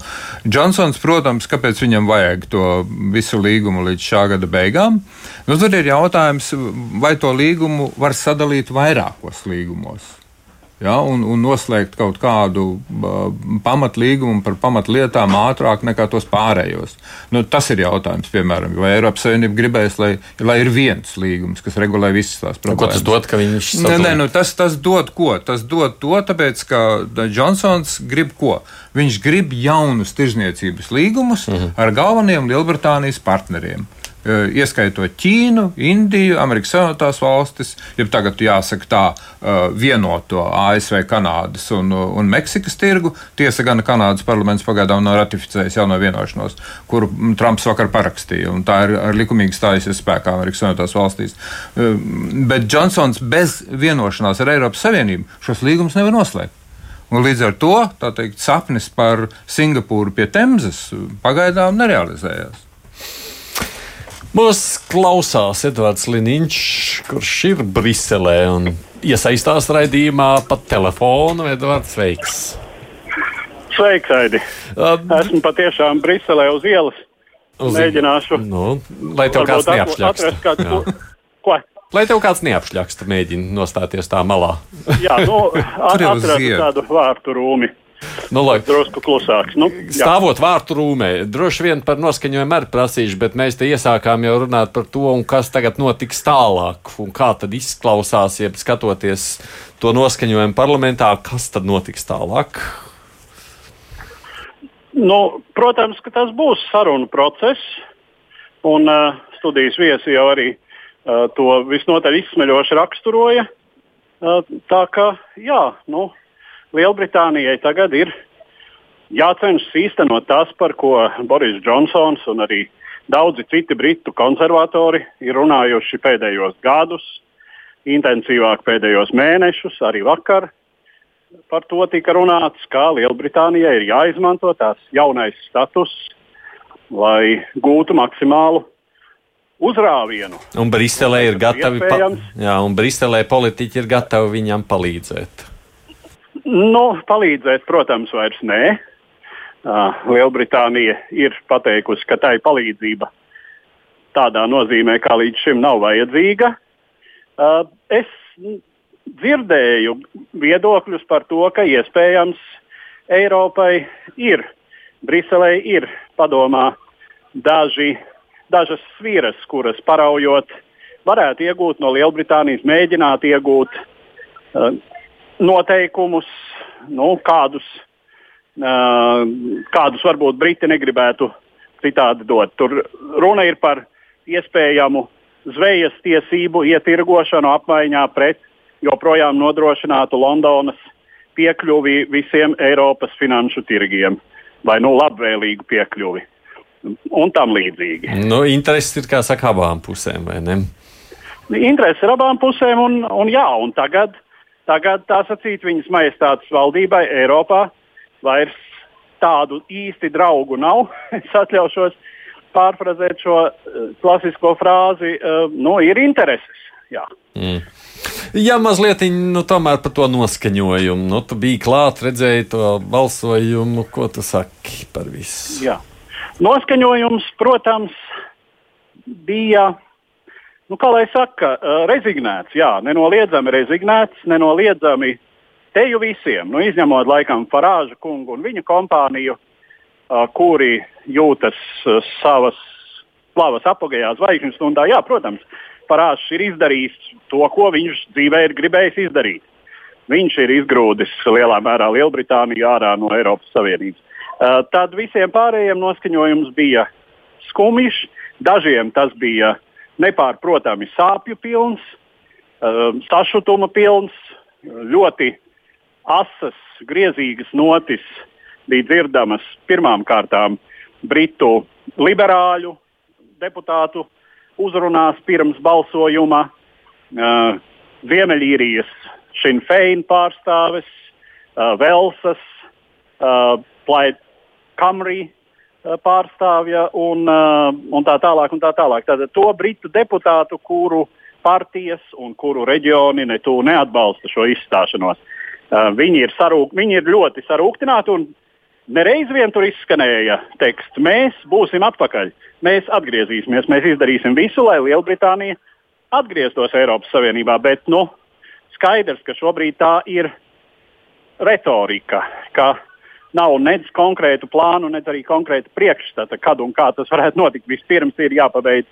Džonsons, protams, kāpēc viņam vajag to visu līgumu līdz šā gada beigām? Nu, tad ir jautājums, vai to līgumu var sadalīt vairākos līgumos ja, un, un noslēgt kaut kādu uh, pamatlīgumu par pamatlietām ātrāk nekā tos pārējos. Nu, tas ir jautājums, piemēram, vai Eiropas Savienība gribēs, lai, lai ir viens līgums, kas regulē visas tās problēmas. Ko tas dod, ka viņš nē, nē, nu, tas, tas dod ko? Tas dod to, tāpēc, ka Džonsons grib ko? Viņš grib jaunus tirzniecības līgumus mm -hmm. ar galvenajiem Lielbritānijas partneriem. Ieskaitot Ķīnu, Indiju, Amerikas Savienotās valstis, jeb tagad jāsaka tā, vienoto ASV, Kanādas un, un Meksikas tirgu. Tiesa gan Kanādas parlaments pagaidām nav ratificējis jauno vienošanos, kuru Trumps vakar parakstīja, un tā ir ar likumīgi stājusies spēkā Amerikas Savienotās valstīs. Bet Džonsons bez vienošanās ar Eiropas Savienību šos līgumus nevar noslēgt. Un līdz ar to teikt, sapnis par Singapūru pie Temzes pagaidām nerealizējās. Mūs klausās Edvards Liniņš, kurš ir Briselē un iesaistās raidījumā pa telefonu. Edvards, sveiks! Sveiks, Aidi! Esmu patiešām Briselē uz ielas. Uz- Mēģināšu. Nu, lai tev kāds atrast kādu Jā. ko-? Lai tev kāds neapšļaksta, mēģina nostāties tā malā. Jā, nu, a- Tur ir uz atradu ziedu. tādu vārtu rūmi. Nu, lai, Drusku klusāks. Nu, jā. Stāvot vārtu rūmē, droši vien par noskaņojumu arī prasīšu, bet mēs te iesākām jau runāt par to, kas tagad notiks tālāk, un kā tad izklausās, ja skatoties to noskaņojumu parlamentā, kas tad notiks tālāk. Nu, protams, ka tas būs sarunu process, un uh, studijas viesi jau arī uh, to visnotaļ izsmeļoši raksturoja. Uh, tā kā, jā, nu, Lielbritānijai tagad ir jācenšas īstenot tas, par ko Boris Džonsons un arī daudzi citi britu konservatori ir runājuši pēdējos gadus, intensīvāk pēdējos mēnešus, arī vakar. Par to tika runāts, kā Lielbritānijai ir jāizmanto tās jaunais status, lai gūtu maksimālu uzrāvienu. Un Briselē ir gatavi, pa, jā, un Briselē politiķi ir gatavi viņam palīdzēt. Nu, palīdzēt, protams, vairs nē. Uh, Lielbritānija ir pateikusi, ka tai palīdzība tādā nozīmē, kā līdz šim nav vajadzīga. Uh, es dzirdēju viedokļus par to, ka iespējams Eiropai ir, Briselē ir padomā daži, dažas sviras, kuras paraujot, varētu iegūt no Lielbritānijas, mēģināt iegūt uh, noteikumus, nu, kādus, uh, kādus varbūt Briti negribētu citādi dot. Tur runa ir par iespējamu zvejas tiesību ietirgošanu apmaiņā pret joprojām nodrošinātu Londonas piekļuvi visiem Eiropas finanšu tirgiem vai nu labvēlīgu piekļuvi un tam līdzīgi. Nu, intereses ir, kā saka, abām pusēm, vai ne? Interesi ir abām pusēm, un, un, jā, un tagad, tagad tā sacīt, viņas majestātes valdībai Eiropā vairs tādu īsti draugu nav. es atļaušos pārfrazēt šo eh, klasisko frāzi, nu, ir intereses. Jā. Mm. Jā, mazliet nu, tomēr par to noskaņojumu. Nu, tu biji klāt, redzēji to balsojumu. Ko tu saki par visu? Jā. Noskaņojums, protams, bija, nu, kā lai saka, rezignēts. Jā, nenoliedzami rezignēts, nenoliedzami teju visiem, nu, izņemot laikam Farāža kungu un viņa kompāniju, uh, kuri jūtas uh, savas slavas apgājā zvaigžņu stundā. Jā, protams, Farāžs ir izdarījis to, ko viņš dzīvē ir gribējis izdarīt. Viņš ir izgrūdis lielā mērā Lielbritāniju ārā no Eiropas Savienības. Uh, tad visiem pārējiem noskaņojums bija skumjš, dažiem tas bija nepārprotami sāpju pilns, uh, sašutuma pilns, ļoti asas, griezīgas notis bija dzirdamas pirmām kārtām Britu liberāļu deputātu uzrunās pirms balsojuma, uh, Ziemeļīrijas Šinfeina pārstāves, uh, Velsas, uh, Plaid Kamrī uh, pārstāvja un, uh, un tā tālāk. Un tā tālāk. Tātad to britu deputātu, kuru partijas un kuru reģioni ne tu neatbalsta šo izstāšanos. Uh, viņi, ir sarūk, viņi ir ļoti sarūktināti un nereiz vien tur izskanēja teksts: Mēs būsim atpakaļ, mēs atgriezīsimies, mēs izdarīsim visu, lai Lielbritānija atgrieztos Eiropas Savienībā. Bet nu, skaidrs, ka šobrīd tā ir retorika, ka nav nec konkrētu plānu, nec arī konkrēta priekšstata, kad un kā tas varētu notikt. Vispirms ir jāpabeidz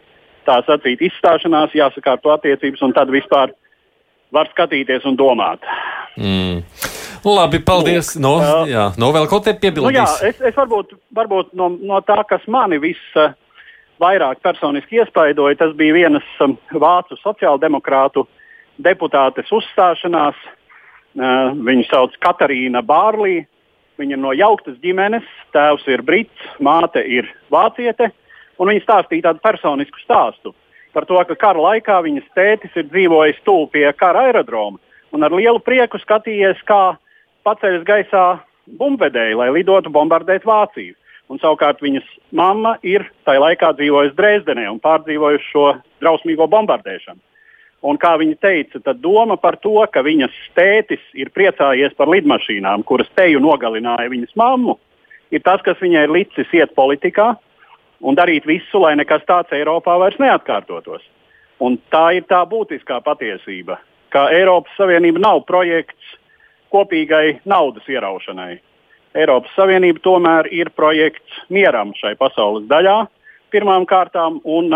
tā sacīt izstāšanās, jāsakārto attiecības, un tad vispār var skatīties un domāt. Mm. Labi, paldies. No, uh, jā, no vēl kaut ko Nu, jā, es, es varbūt, varbūt no, no tā, kas mani visvairāk personiski iespaidoja, tas bija vienas um, vācu sociāldemokrātu deputātes uzstāšanās. Uh, viņu sauc Katarīna Bārlī. Viņa ir no jauktas ģimenes, tēvs ir brits, māte ir vāciete. Viņa stāstīja tādu personisku stāstu par to, ka kara laikā viņas tētis ir dzīvojis tuvu pie kara aerodroma un ar lielu prieku skatījies, kā paceļas gaisā bumbvedēji, lai lidotu bombardēt Vāciju. Un savukārt viņas mamma ir tajā laikā dzīvojusi Dresdenē un pārdzīvojusi šo drausmīgo bombardēšanu. Un kā viņa teica, tad doma par to, ka viņas tētis ir priecājies par lidmašīnām, kuras teju nogalināja viņas mammu, ir tas, kas viņai ir licis iet politikā un darīt visu, lai nekas tāds Eiropā vairs neatkārtotos. Un tā ir tā būtiskā patiesība, ka Eiropas Savienība nav projekts kopīgai naudas ieraušanai. Eiropas Savienība tomēr ir projekts mieram šai pasaules daļā pirmām kārtām, un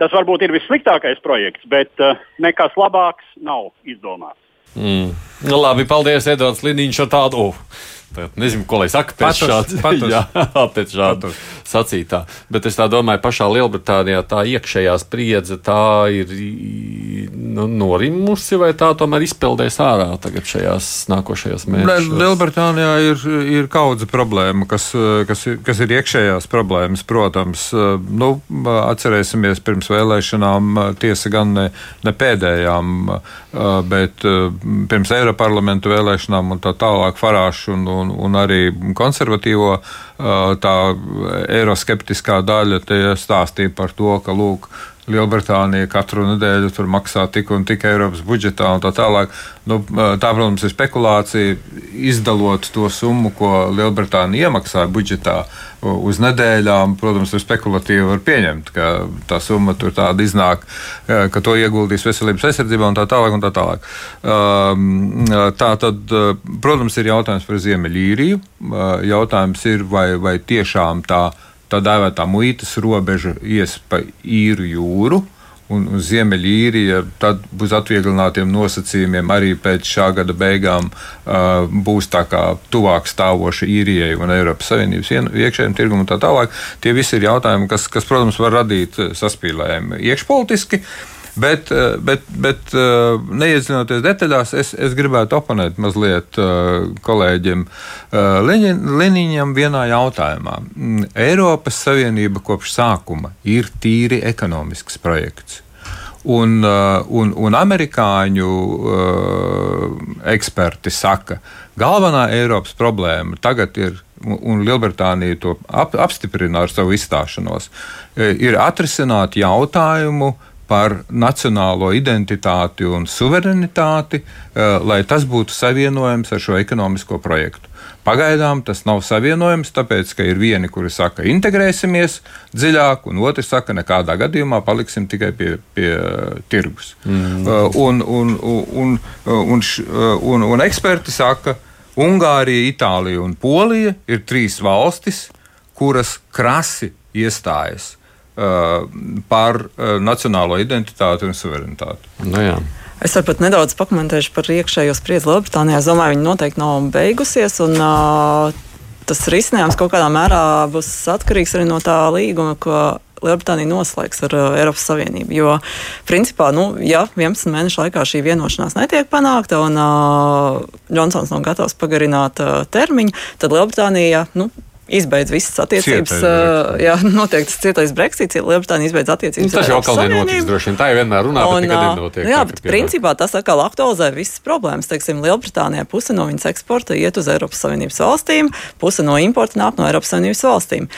tas varbūt ir vissliktākais projekts, bet uh, nekas labāks nav izdomāts. Mm. Nu, labi, paldies, Edvards Liniņš, ar tādu. Oh. Tad nezinu, ko lai saka pēc šāda sacītā. Bet es domāju, pašā Lielbritānijā tā iekšējā spriedze tā ir nu, norimusi, vai tā tomēr izpeldēs ārā tagad šajās nākošajās mēnešos? Lielbritānijā ir, ir kaudze problēma, kas, kas, ir, kas ir iekšējās problēmas, protams. Nu, atcerēsimies pirms vēlēšanām, tiesa gan ne, ne pēdējām, bet pirms Eiroparlamentu vēlēšanām un tā tālāk Farāšu un, un, un arī konservatīvo tā eiroskeptiskā daļa stāstīja par to, ka lūk, Lielbritānija katru nedēļu tur maksā tik un tik Eiropas budžetā un tā tālāk. Nu, tā, protams, ir spekulācija. Izdalot to summu, ko Lielbritānija iemaksā budžetā uz nedēļām, protams, ir spekulatīvi var pieņemt, ka tā summa tur tāda iznāk, ka to ieguldīs veselības aizsardzībā un tā tālāk. Un tā, tālāk. tā tad, protams, ir jautājums par Ziemeļīriju. Jautājums ir, vai, vai tiešām tā ir tā dēvētā muitas robeža ies pa īru jūru. Un Ziemeļīrija tad būs atvieglinātiem nosacījumiem arī pēc šā gada beigām uh, būs tā kā tuvāk stāvoša īrijai un Eiropas Savienības iekšējiem tirgumam un tā tālāk. Tie visi ir jautājumi, kas, kas protams, var radīt saspīlējumu iekšpolitiski. Uh, Bet, eh, bet, bet eh, neiedzinoties detaļās, es, es gribētu oponēt mazliet eh, kolēģim Liniņam vienā jautājumā. Mm, Eiropas Savienība kopš sākuma ir tīri ekonomisks projekts. Un, un, un amerikāņu eksperti saka, ka galvenā Eiropas problēma tagad ir, un Lielbritānija to ap, apstiprina ar savu izstāšanos, ir atrisināt jautājumu par nacionālo identitāti un suverenitāti, eh, lai tas būtu savienojams ar šo ekonomisko projektu. Pagaidām tas nav savienojams, tāpēc, ka ir vieni, kuri saka, integrēsimies dziļāk, un otrs saka, nekādā gadījumā paliksim tikai pie, pie tirgus. Mm. Un, un, un, un, un, un eksperti saka, Ungārija, Itālija un Polija ir trīs valstis, kuras krasi iestājas par uh, nacionālo identitāti un suverenitāti. Nu, jā. Es varbūt nedaudz pakomentēšu par iekšējo spriedzi Lielbritānijā. Es domāju, viņa noteikti nav beigusies. Un, uh, tas risinājums kaut kādā mērā būs atkarīgs arī no tā līguma, ko Lielbritānija noslēgs ar uh, Eiropas Savienību. Jo, principā, nu, ja 11 mēnešu laikā šī vienošanās netiek panākta un uh, Džonsons nav gatavs pagarināt uh, termiņu, tad Lielbritānija. Nu, izbeidz visas attiecības. Uh, jā, noteikti cietais Brexits, ja Lielbritānija izbeidz attiecības. Nu, tas jau atkal nenotiks, droši vien. Tā jau vienmēr runā, un, bet nekad nenotiek. Jā, bet principā tas atkal aktualizē visas problēmas. Teiksim, Lielbritānijā puse no viņas eksporta iet uz Eiropas Savienības valstīm, puse no importa nāk no Eiropas Savienības valstīm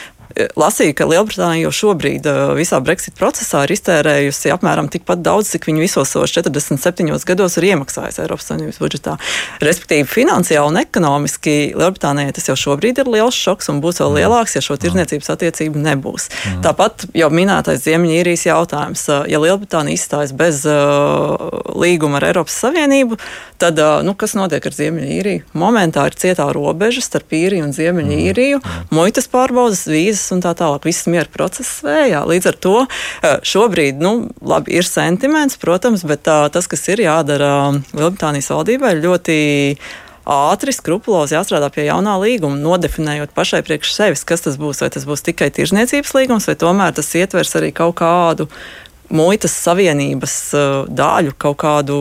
lasīju, ka Lielbritānija jau šobrīd visā Brexit procesā ir iztērējusi apmēram tikpat daudz, cik viņi visos savos 47 gados ir iemaksājusi Eiropas Savienības budžetā. Respektīvi, finansiāli un ekonomiski Lielbritānijai tas jau šobrīd ir liels šoks un būs vēl lielāks, ja šo tirdzniecības attiecību nebūs. Mm. Tāpat jau minētais Ziemeļīrijas jautājums. Ja Lielbritānija izstājas bez uh, līguma ar Eiropas Savienību, tad uh, nu, kas notiek ar Ziemeļīriju? Momentā ir cietā robeža starp īriju un Ziemeļīriju, mm. muitas pārbaudas, vīzas process un tā tālāk. Viss miera process vējā. Līdz ar to eh, šobrīd, nu, labi, ir sentiments, protams, bet tā, tas, kas ir jādara Lielbritānijas valdībai, ir ļoti ātri, skrupulozi jāstrādā pie jaunā līguma, nodefinējot pašai priekš sevis, kas tas būs. Vai tas būs tikai tirzniecības līgums, vai tomēr tas ietvers arī kaut kādu muitas savienības uh, daļu, kaut kādu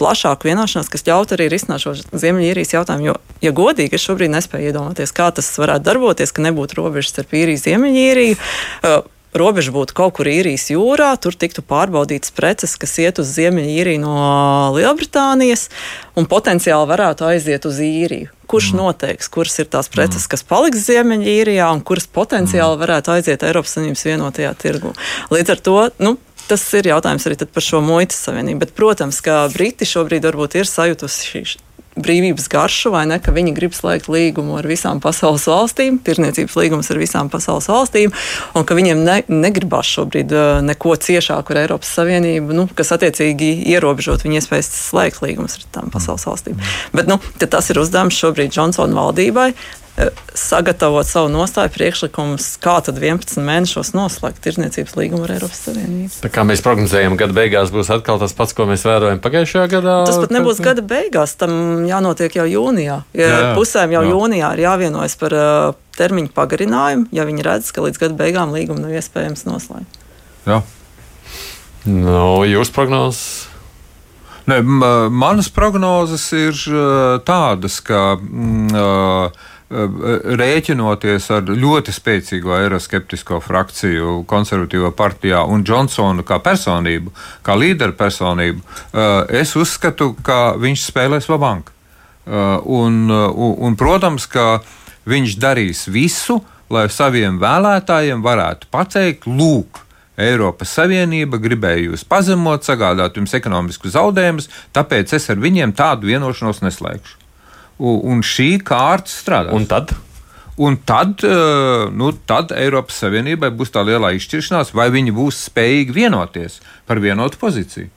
plašāku vienošanos, kas ļautu arī risināt šo Ziemeļīrijas jautājumu. Jo, ja godīgi, es šobrīd nespēju iedomāties, kā tas varētu darboties, ka nebūtu robežas starp īriju un Ziemeļīriju. Uh, robeža būtu kaut kur īrijas jūrā, tur tiktu pārbaudītas preces, kas iet uz Ziemeļīriju no Lielbritānijas, un potenciāli varētu aiziet uz īriju. Kurš mm. noteiks, kuras ir tās preces, mm. kas paliks Ziemeļīrijā, un kuras potenciāli mm. varētu aiziet Eiropas Savienības vienotajā tirgu? Līdz ar to nu, tas ir jautājums arī par šo muitas savienību. Bet, protams, ka Briti šobrīd varbūt ir sajutusi brīvības garšu, vai ne, ka viņi grib slēgt līgumu ar visām pasaules valstīm, tirniecības līgumus ar visām pasaules valstīm, un ka viņiem ne, negribas šobrīd uh, neko ciešāku ar Eiropas Savienību, nu, kas attiecīgi ierobežot viņu iespējas slēgt līgumus ar tām pasaules valstīm. Bet nu, tas ir uzdevums šobrīd Džonsona valdībai sagatavot savu nostāju priekšlikumus, kā tad 11 mēnešos noslēgt tirdzniecības līgumu ar Eiropas Savienību. Tā kā mēs prognozējam, gada beigās būs atkal tas pats, ko mēs vērojam pagājušajā gadā. Tas pat nebūs gada beigās, tam jānotiek jau jūnijā. Ja jā, jā. Pusēm jau jā. jūnijā ir jāvienojas par uh, termiņu pagarinājumu, ja viņi redz, ka līdz gada beigām līgumu nav iespējams noslēgt. Jā. No, jūs prognozes? Ne, manas prognozes ir tādas, ka. Mm, uh, rēķinoties ar ļoti spēcīgo eiroskeptisko frakciju konservatīvo partijā un Džonsonu kā personību, kā līderu personību, es uzskatu, ka viņš spēlēs. Eh, un, un, un, protams, ka viņš darīs visu, lai saviem vēlētājiem varētu pateikt, lūk, Eiropas Savienība gribēja jūs pazemot, sagādāt jums ekonomiskus zaudējumus, tāpēc es ar viņiem tādu vienošanos neslēgšu un šī kārta strādā. Un tad? Un tad, eh, nu, tad Eiropas Savienībai būs tā lielā izšķiršanās, vai viņi būs spējīgi vienoties par vienotu pozīciju.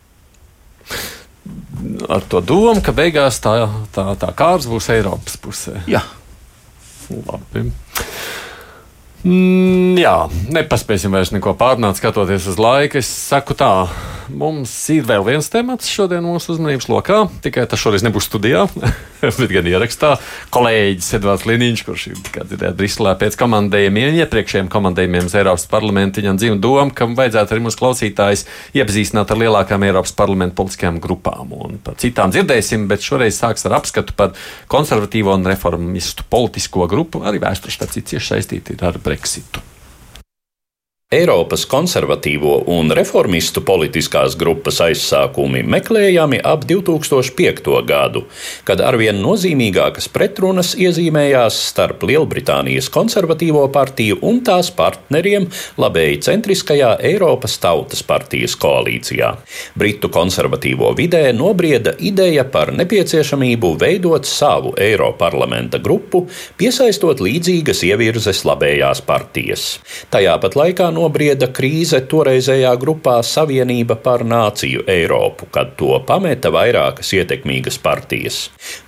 Ar to domu, ka beigās tā, tā, tā kārts būs Eiropas pusē. Jā. Labi. Mm, jā, nepaspēsim vairs neko pārnāt, skatoties uz laiku. Es saku tā, mums ir vēl viens temats šodien mūsu uzmanības lokā. Tikai tas šoreiz nebūs studijā, bet gan ierakstā. Kolēģis Edvards Liniņš, kurš ir Briselē pēc komandējumiem, iepriekšējiem komandējumiem uz Eiropas parlamentu, viņam dzīvo doma, ka vajadzētu arī mūsu klausītājus iepazīstināt ar lielākām Eiropas parlamentu politiskajām grupām. Un par citām dzirdēsim, bet šoreiz sāks ar apskatu par konservatīvo un reformistu politisko grupu, arī vēstures tāds cieši saistīti ar Brexitu. Eiropas konservatīvo un reformistu politiskās grupas aizsākumi meklējami ap 2005. gadu, kad arvien nozīmīgākas pretrunas iezīmējās starp Lielbritānijas konservatīvo partiju un tās partneriem labēji centriskajā Eiropas Tautas partijas koalīcijā. Britu konservatīvo vidē nobrieda ideja par nepieciešamību veidot savu Eiroparlamenta grupu, piesaistot līdzīgas ievirzes labējās partijas. Tajā pat laikā nobrieda krīze toreizējā grupā Savienība par Nāciju Eiropu, kad to pameta vairākas ietekmīgas partijas.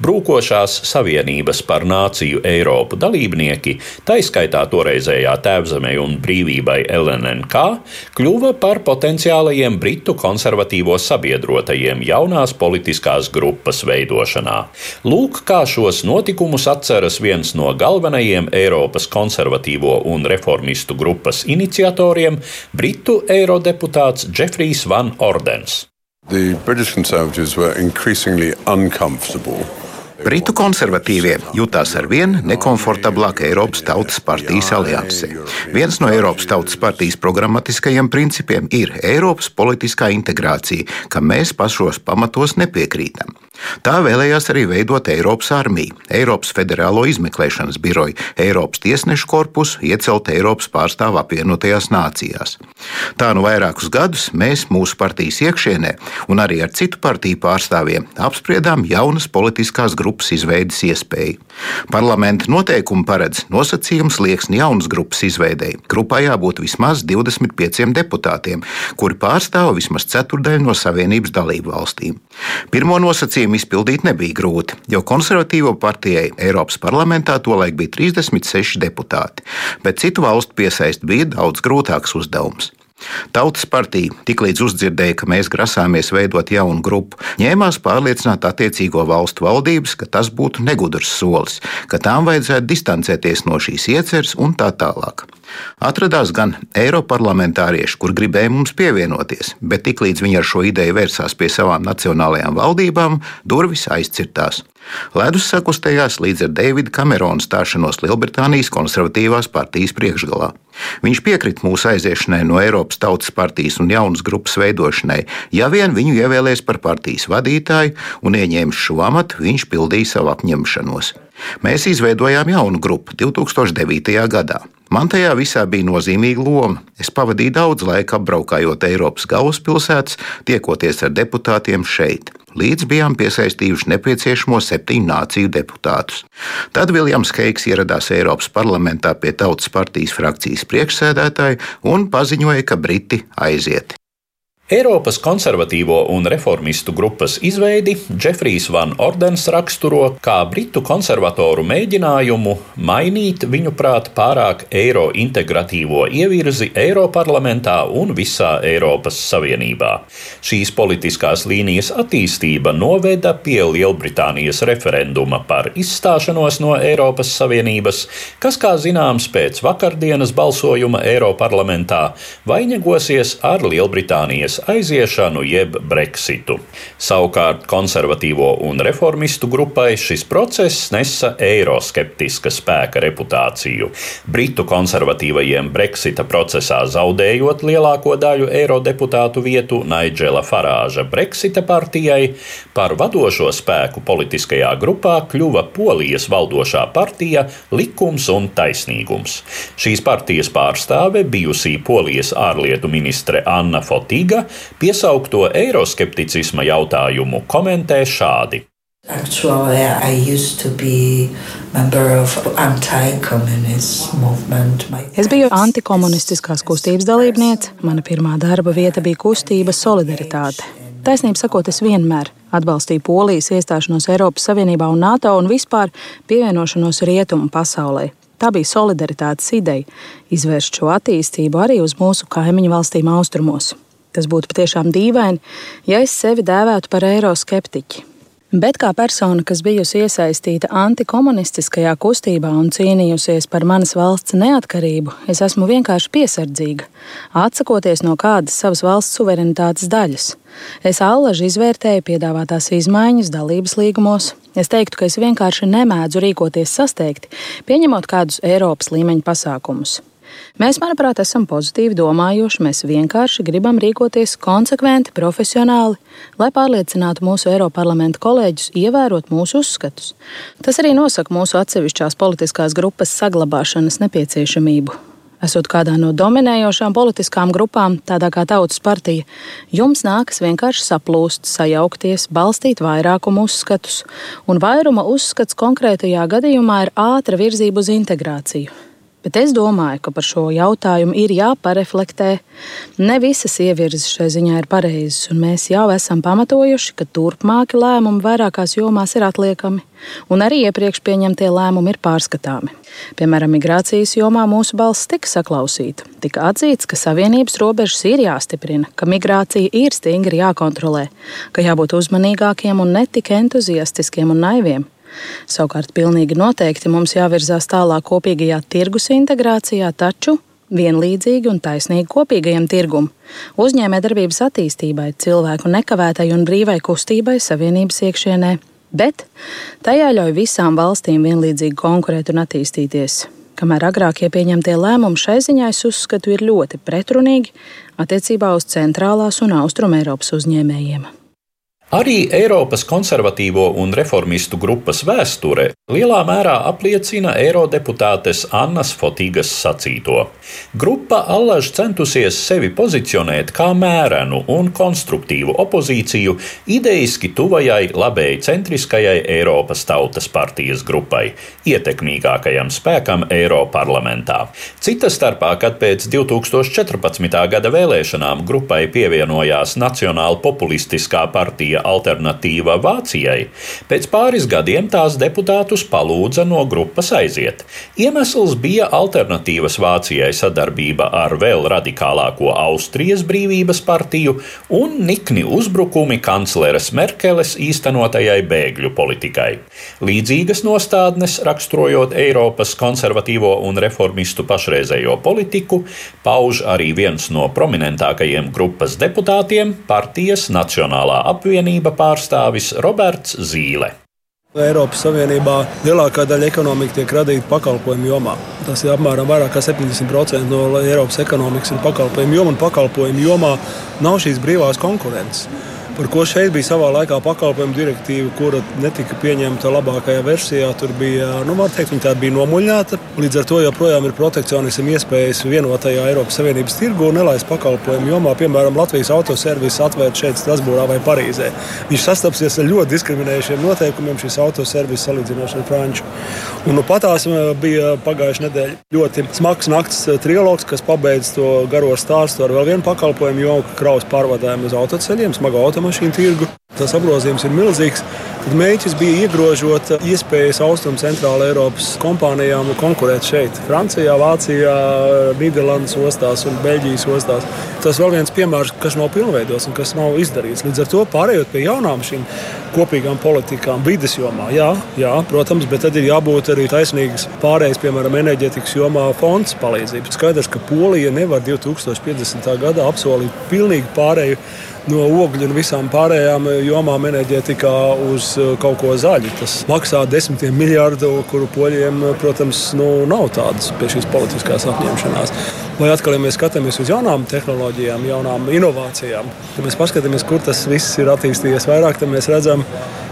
Brūkošās Savienības par Nāciju Eiropu dalībnieki, taiskaitā toreizējā tēvzemē un brīvībai LNNK, kļuva par potenciālajiem britu konservatīvo sabiedrotajiem jaunās politiskās grupas veidošanā. Lūk, kā šos notikumus atceras viens no galvenajiem Eiropas konservatīvo un reformistu grupas iniciatoriem senatoriem britu eirodeputāts Jeffrijs Van Ordens. Britu konservatīvie jutās ar vien nekomfortablāk Eiropas Tautas partijas aliansē. Viens no Eiropas Tautas partijas programmatiskajiem principiem ir Eiropas politiskā integrācija, kam mēs pašos pamatos nepiekrītam. Tā vēlējās arī veidot Eiropas armiju, Eiropas federālo izmeklēšanas biroju, Eiropas tiesnešu korpusu, iecelt Eiropas pārstāvu apvienotajās nācijās. Tā nu vairākus gadus mēs mūsu partijas iekšienē un arī ar citu partiju pārstāvjiem apspriedām jaunas politiskās grupas izveidas iespēju. Parlamenta noteikumi paredz nosacījumus liekas jaunas grupas izveidēji. Grupā jābūt vismaz 25 deputātiem, kuri pārstāv vismaz ceturdaļu no Savienības dalību valstīm. Pirmo nosacījumu izpildīt nebija grūti, jo konservatīvo partijai Eiropas parlamentā tolaik bija 36 deputāti, bet citu valstu piesaist bija daudz grūtāks uzdevums. Tautas partija tiklīdz uzdzirdēja, ka mēs grasāmies veidot jaunu grupu, ņēmās pārliecināt attiecīgo valstu valdības, ka tas būtu negudrs solis, ka tām vajadzētu distancēties no šīs ieceres un tā tālāk. Atradās gan eiroparlamentārieši, kur gribēja mums pievienoties, bet tiklīdz viņi ar šo ideju vērsās pie savām nacionālajām valdībām, durvis aizcirtās. Ledus sakustējās līdz ar Davida Kamerona stāšanos Lielbritānijas konservatīvās partijas priekšgalā. Viņš piekrita mūsu aiziešanai no Eiropas Tautas partijas un jaunas grupas veidošanai, ja vien viņu ievēlēs par partijas vadītāju un ieņēmis šo amatu, viņš pildīja savu apņemšanos. Mēs izveidojām jaunu grupu 2009. gadā. Man tajā visā bija nozīmīga loma. Es pavadīju daudz laika apbraukājot Eiropas galvaspilsētas, tiekoties ar deputātiem šeit. Līdz bijām piesaistījuši nepieciešamo septiņu nāciju deputātus. Tad Viljams Heiks ieradās Eiropas parlamentā pie Tautas partijas frakcijas priekšsēdētāja un paziņoja, ka Briti aiziet. Eiropas konservatīvo un reformistu grupas izveidi Džefrijs Van Ordens raksturo kā britu konservatoru mēģinājumu mainīt viņuprāt pārāk eiro integratīvo ievirzi Eiroparlamentā un visā Eiropas Savienībā. Šīs politiskās līnijas attīstība noveda pie Lielbritānijas referenduma par izstāšanos no Eiropas Savienības, kas, kā zināms, pēc vakardienas balsojuma Eiroparlamentā vainagosies ar Lielbritānijas aiziešanu jeb Brexitu. Savukārt konservatīvo un reformistu grupai šis process nesa eiroskeptiska spēka reputāciju. Britu konservatīvajiem Brexita procesā zaudējot lielāko daļu eirodeputātu vietu Naidžela Farāža Brexita partijai, par vadošo spēku politiskajā grupā kļuva Polijas valdošā partija Likums un taisnīgums. Šīs partijas pārstāve bijusī Polijas ārlietu ministre Anna Fotiga piesaukto eiroskepticisma jautājumu komentē šādi. Actually, I used to be member of anti-communist movement. Es biju antikomunistiskās kustības dalībniece. Mana pirmā darba vieta bija kustība Solidaritāte. Taisnība sakot, es vienmēr atbalstīju Polijas iestāšanos Eiropas Savienībā un NATO un vispār pievienošanos rietumu pasaulē. Tā bija solidaritātes ideja - izvērst šo attīstību arī uz mūsu kaimiņu valstīm austrumos. Tas būtu patiešām dīvaini, ja es sevi dēvētu par eiroskeptiķi. Bet kā persona, kas bijusi iesaistīta antikomunistiskajā kustībā un cīnījusies par manas valsts neatkarību, es esmu vienkārši piesardzīga, atsakoties no kādas savas valsts suverenitātes daļas. Es allaži izvērtēju piedāvātās izmaiņas dalības līgumos. Es teiktu, ka es vienkārši nemēdzu rīkoties sasteigti, pieņemot kādus Eiropas līmeņa pasākumus. Mēs, manuprāt, esam pozitīvi domājoši. Mēs vienkārši gribam rīkoties konsekventi, profesionāli, lai pārliecinātu mūsu Eiroparlamenta kolēģus ievērot mūsu uzskatus. Tas arī nosaka mūsu atsevišķās politiskās grupas saglabāšanas nepieciešamību. Esot kādā no dominējošām politiskām grupām, tādā kā Tautas partija, jums nākas vienkārši saplūst, sajaukties, balstīt vairākumu uzskatus, un vairuma uzskats konkrētajā gadījumā ir ātra virzība uz integrāciju. Bet es domāju, ka par šo jautājumu ir jāpareflektē. Ne visas ievirzes šai ziņā ir pareizas, un mēs jau esam pamatojuši, ka turpmāki lēmumi vairākās jomās ir atliekami, un arī iepriekš pieņemtie lēmumi ir pārskatāmi. Piemēram, migrācijas jomā mūsu balss tika saklausīta. Tika atzīts, ka savienības robežas ir jāstiprina, ka migrācija ir stingri jākontrolē, ka jābūt uzmanīgākiem un ne tik entuziastiskiem un naiviem. Savukārt, pilnīgi noteikti mums jāvirzās tālāk kopīgajā tirgus integrācijā, taču vienlīdzīgi un taisnīgi kopīgajam tirgum, uzņēmējdarbības attīstībai, cilvēku nekavētai un brīvai kustībai savienības iekšienē, bet tajā ļauj visām valstīm vienlīdzīgi konkurēt un attīstīties. Kamēr agrākie pieņemtie lēmumi šai ziņā es uzskatu ir ļoti pretrunīgi attiecībā uz centrālās un austrumēropas uzņēmējiem. Arī Eiropas konservatīvo un reformistu grupas vēsture lielā mērā apliecina eirodeputātes Annas Fotīgas sacīto. Grupa allaž centusies sevi pozicionēt kā mērenu un konstruktīvu opozīciju ideiski tuvajai labēji centriskajai Eiropas Tautas partijas grupai, ietekmīgākajam spēkam Eiroparlamentā. Cita starpā, kad pēc 2014. gada vēlēšanām grupai pievienojās Nacionāla populistiskā partija bija alternatīva Vācijai, pēc pāris gadiem tās deputātus palūdza no grupas aiziet. Iemesls bija alternatīvas Vācijai sadarbība ar vēl radikālāko Austrijas brīvības partiju un nikni uzbrukumi kancleres Merkeles īstenotajai bēgļu politikai. Līdzīgas nostādnes, raksturojot Eiropas konservatīvo un reformistu pašreizējo politiku, pauž arī viens no prominentākajiem grupas deputātiem - partijas Nacionālā apvienība Savienība pārstāvis Roberts Zīle. Eiropas Savienībā lielākā daļa ekonomikas tiek radīta pakalpojumu jomā. Tas ir apmēram vairāk kā 70% no Eiropas ekonomikas ir pakalpojumu joma, un pakalpojumu jomā nav šīs brīvās konkurences. Par ko šeit bija savā laikā pakalpojumu direktīva, kura netika pieņemta labākajā versijā. Tur bija, nu, var teikt, tā bija nomuļņāta. Līdz ar to joprojām ir protekcionismu iespējas vienotajā Eiropas Savienības tirgu un nelaist pakalpojumu jomā, piemēram, Latvijas autoservis atvērt šeit Strasbūrā vai Parīzē. Viņš sastapsies ar ļoti diskriminējušiem noteikumiem šis autoservis salīdzinoši ar Franču. Un nu patās bija pagājušā nedēļa ļoti smags nakts trilogs, kas pabeidz to garo stāstu ar vēl vienu pakalpojumu jomu, kraus pārvadājumu uz autoceļiem, smagu automašīnu tirgu. Tas apgrozījums ir milzīgs. Tad mērķis bija iegrožot iespējas Austrum centrāla Eiropas kompānijām konkurēt šeit, Francijā, Vācijā, Nīderlandes ostās un Beļģijas ostās. Tas vēl viens piemērs, kas nav pilnveidots un kas nav izdarīts. Līdz ar to pārējot pie jaunām šīm kopīgām politikām, vidas jomā, jā, jā, protams, bet tad ir jābūt arī taisnīgas pārējas, piemēram, enerģetikas jomā fonds palīdzības. Skaidrs, ka Polija nevar 2050. gadā apsolīt pilnīgi pārēju no ogļu un visām pārējām jomām enerģētikā uz uh, kaut ko zaļu. Tas maksā desmitiem miljardu, kuru poļiem, protams, nu, nav tādas pie šīs politiskās apņemšanās. Vai atkal, ja mēs skatāmies uz jaunām tehnoloģijām, jaunām inovācijām, tad mēs paskatāmies, kur tas viss ir attīstījies vairāk, tad mēs redzam,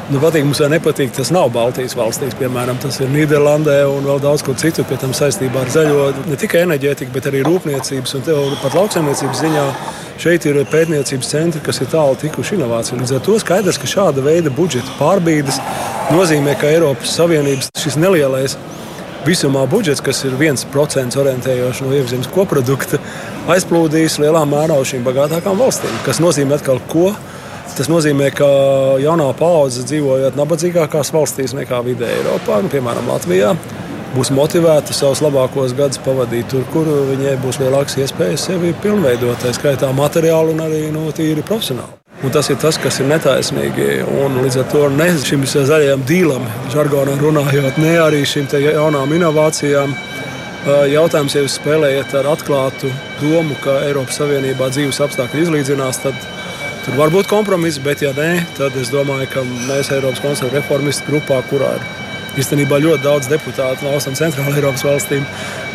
Nu, patīk mums vai nepatīk, tas nav Baltijas valstīs. Piemēram, tas ir Nīderlandē un vēl daudz kur citur. Pie tam saistībā ar zaļo ne tikai enerģētiku, bet arī rūpniecības un pat lauksaimniecības ziņā Šeit ir pētniecības centri, kas ir tālu tikuši inovācijai. Līdz ar to skaidrs, ka šāda veida budžeta pārbīdes nozīmē, ka Eiropas Savienības šis nelielais visumā budžets, kas ir 1% orientējošs no iekšzemes koprodukta, aizplūdīs lielā mērā uz šīm bagātākām valstīm. Tas nozīmē atkal, ko Tas nozīmē, ka jaunā paudze dzīvojot nabadzīgākās valstīs nekā vidē Eiropā, nu, piemēram, Latvijā, būs motivēta savus labākos gadus pavadīt tur, kur viņai būs lielākas iespējas sevi pilnveidot, tā skaitā materiāli un arī no nu, tīri profesionāli. Un tas ir tas, kas ir netaisnīgi. Un līdz ar to ne šim zaļajam dīlam, žargonā runājot, ne arī šīm jaunām inovācijām. Jautājums, ja jūs spēlējat ar atklātu domu, ka Eiropas Savienībā dzīves apstākļi izlīdzinās, tad tur var būt kompromiss, bet ja nē, tad es domāju, ka mēs Eiropas konservatīvu reformistu grupā, kurā ir īstenībā ļoti daudz deputātu no Austrum centrāla Eiropas valstīm,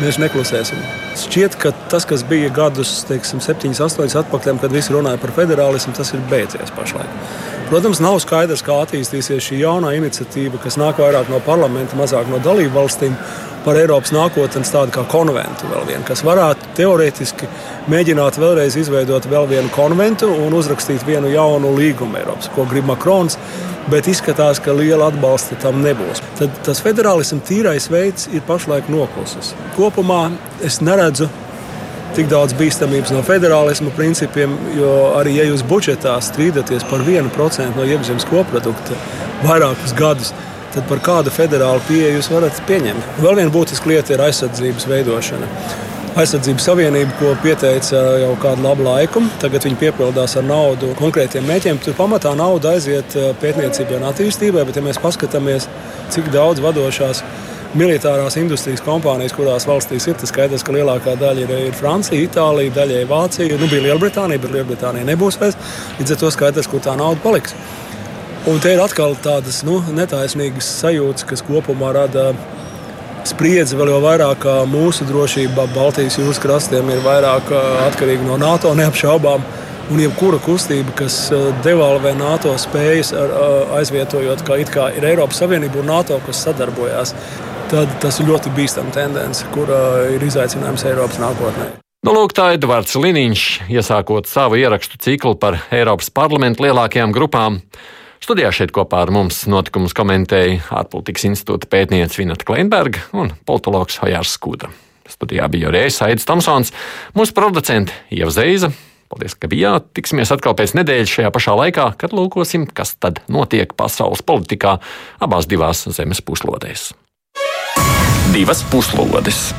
mēs neklusēsim. Šķiet, ka tas, kas bija gadus, teiksim, 7, 8 atpakaļ, kad visi runāja par federālismu, tas ir beidzies pašlaik. Protams, nav skaidrs, kā attīstīsies šī jaunā iniciatīva, kas nāk vairāk no parlamenta, mazāk no dalību valstīm par Eiropas nākotnes tādu kā konventu, vienu, kas varētu teorētiski mēģināt vēlreiz izveidot vēl vienu konventu un uzrakstīt vienu jaunu līgumu Eiropas, ko grib Makrons. Bet izskatās, ka liela atbalsta tam nebūs. Tad tas federālisms tīrais veids ir pašlaik noklusis. Kopumā es neredzu tik daudz bīstamības no federālisma principiem, jo arī ja jūs budžetā strīdaties par 1% no iekšzemes koprodukta vairākus gadus, tad par kādu federālu pieeju jūs varat pieņemt. Vēl viena būtiska lieta ir aizsardzības veidošana. Aizsardzības savienība, ko pieteica jau kādu labu laiku, tagad viņi piepildās ar naudu konkrētiem mēķiem. Tur pamatā nauda aiziet eh, pētniecībai un attīstībai, bet ja mēs paskatāmies, cik daudz vadošās militārās industrijas kompānijas, kurās valstīs ir. Tas skaidrs, ka lielākā daļa ir, ir Francija, Itālija, daļai Vācija. Nu, bija Lielbritānija, bet Lielbritānija nebūs vairs. Līdz ar to skaidrs, kur tā nauda paliks. Un te ir atkal tādas nu, netaisnīgas sajūtas, kas kopumā rada spriedzi vēl vairāk, ka mūsu drošība Baltijas jūras krastiem ir vairāk atkarīga no NATO neapšaubām. Un jebkura kustība, kas devalvē NATO spējas, aizvietojot, ka kā ir Eiropas Savienība un NATO, kas sadarbojās, tad tas ir ļoti bīstama tendence, kur ir izaicinājums Eiropas nākotnē. Nu, lūk, tā Edvards Liniņš, iesākot savu ierakstu ciklu par Eiropas parlamentu lielākajām grupām. Studijā šeit kopā ar mums notikumus komentēja ārpolitikas institūta pētniece Vineta Kleinberga un politologs Hojārs Skudra. Studijā bija arī es, Aits Tomsons, mūsu producente Ieva Zeiza. Paldies, ka bijāt. Tiksimies atkal pēc nedēļas šajā pašā laikā, kad lūkosim, kas tad notiek pasaules politikā abās divās zemes puslodēs. Divas puslodes!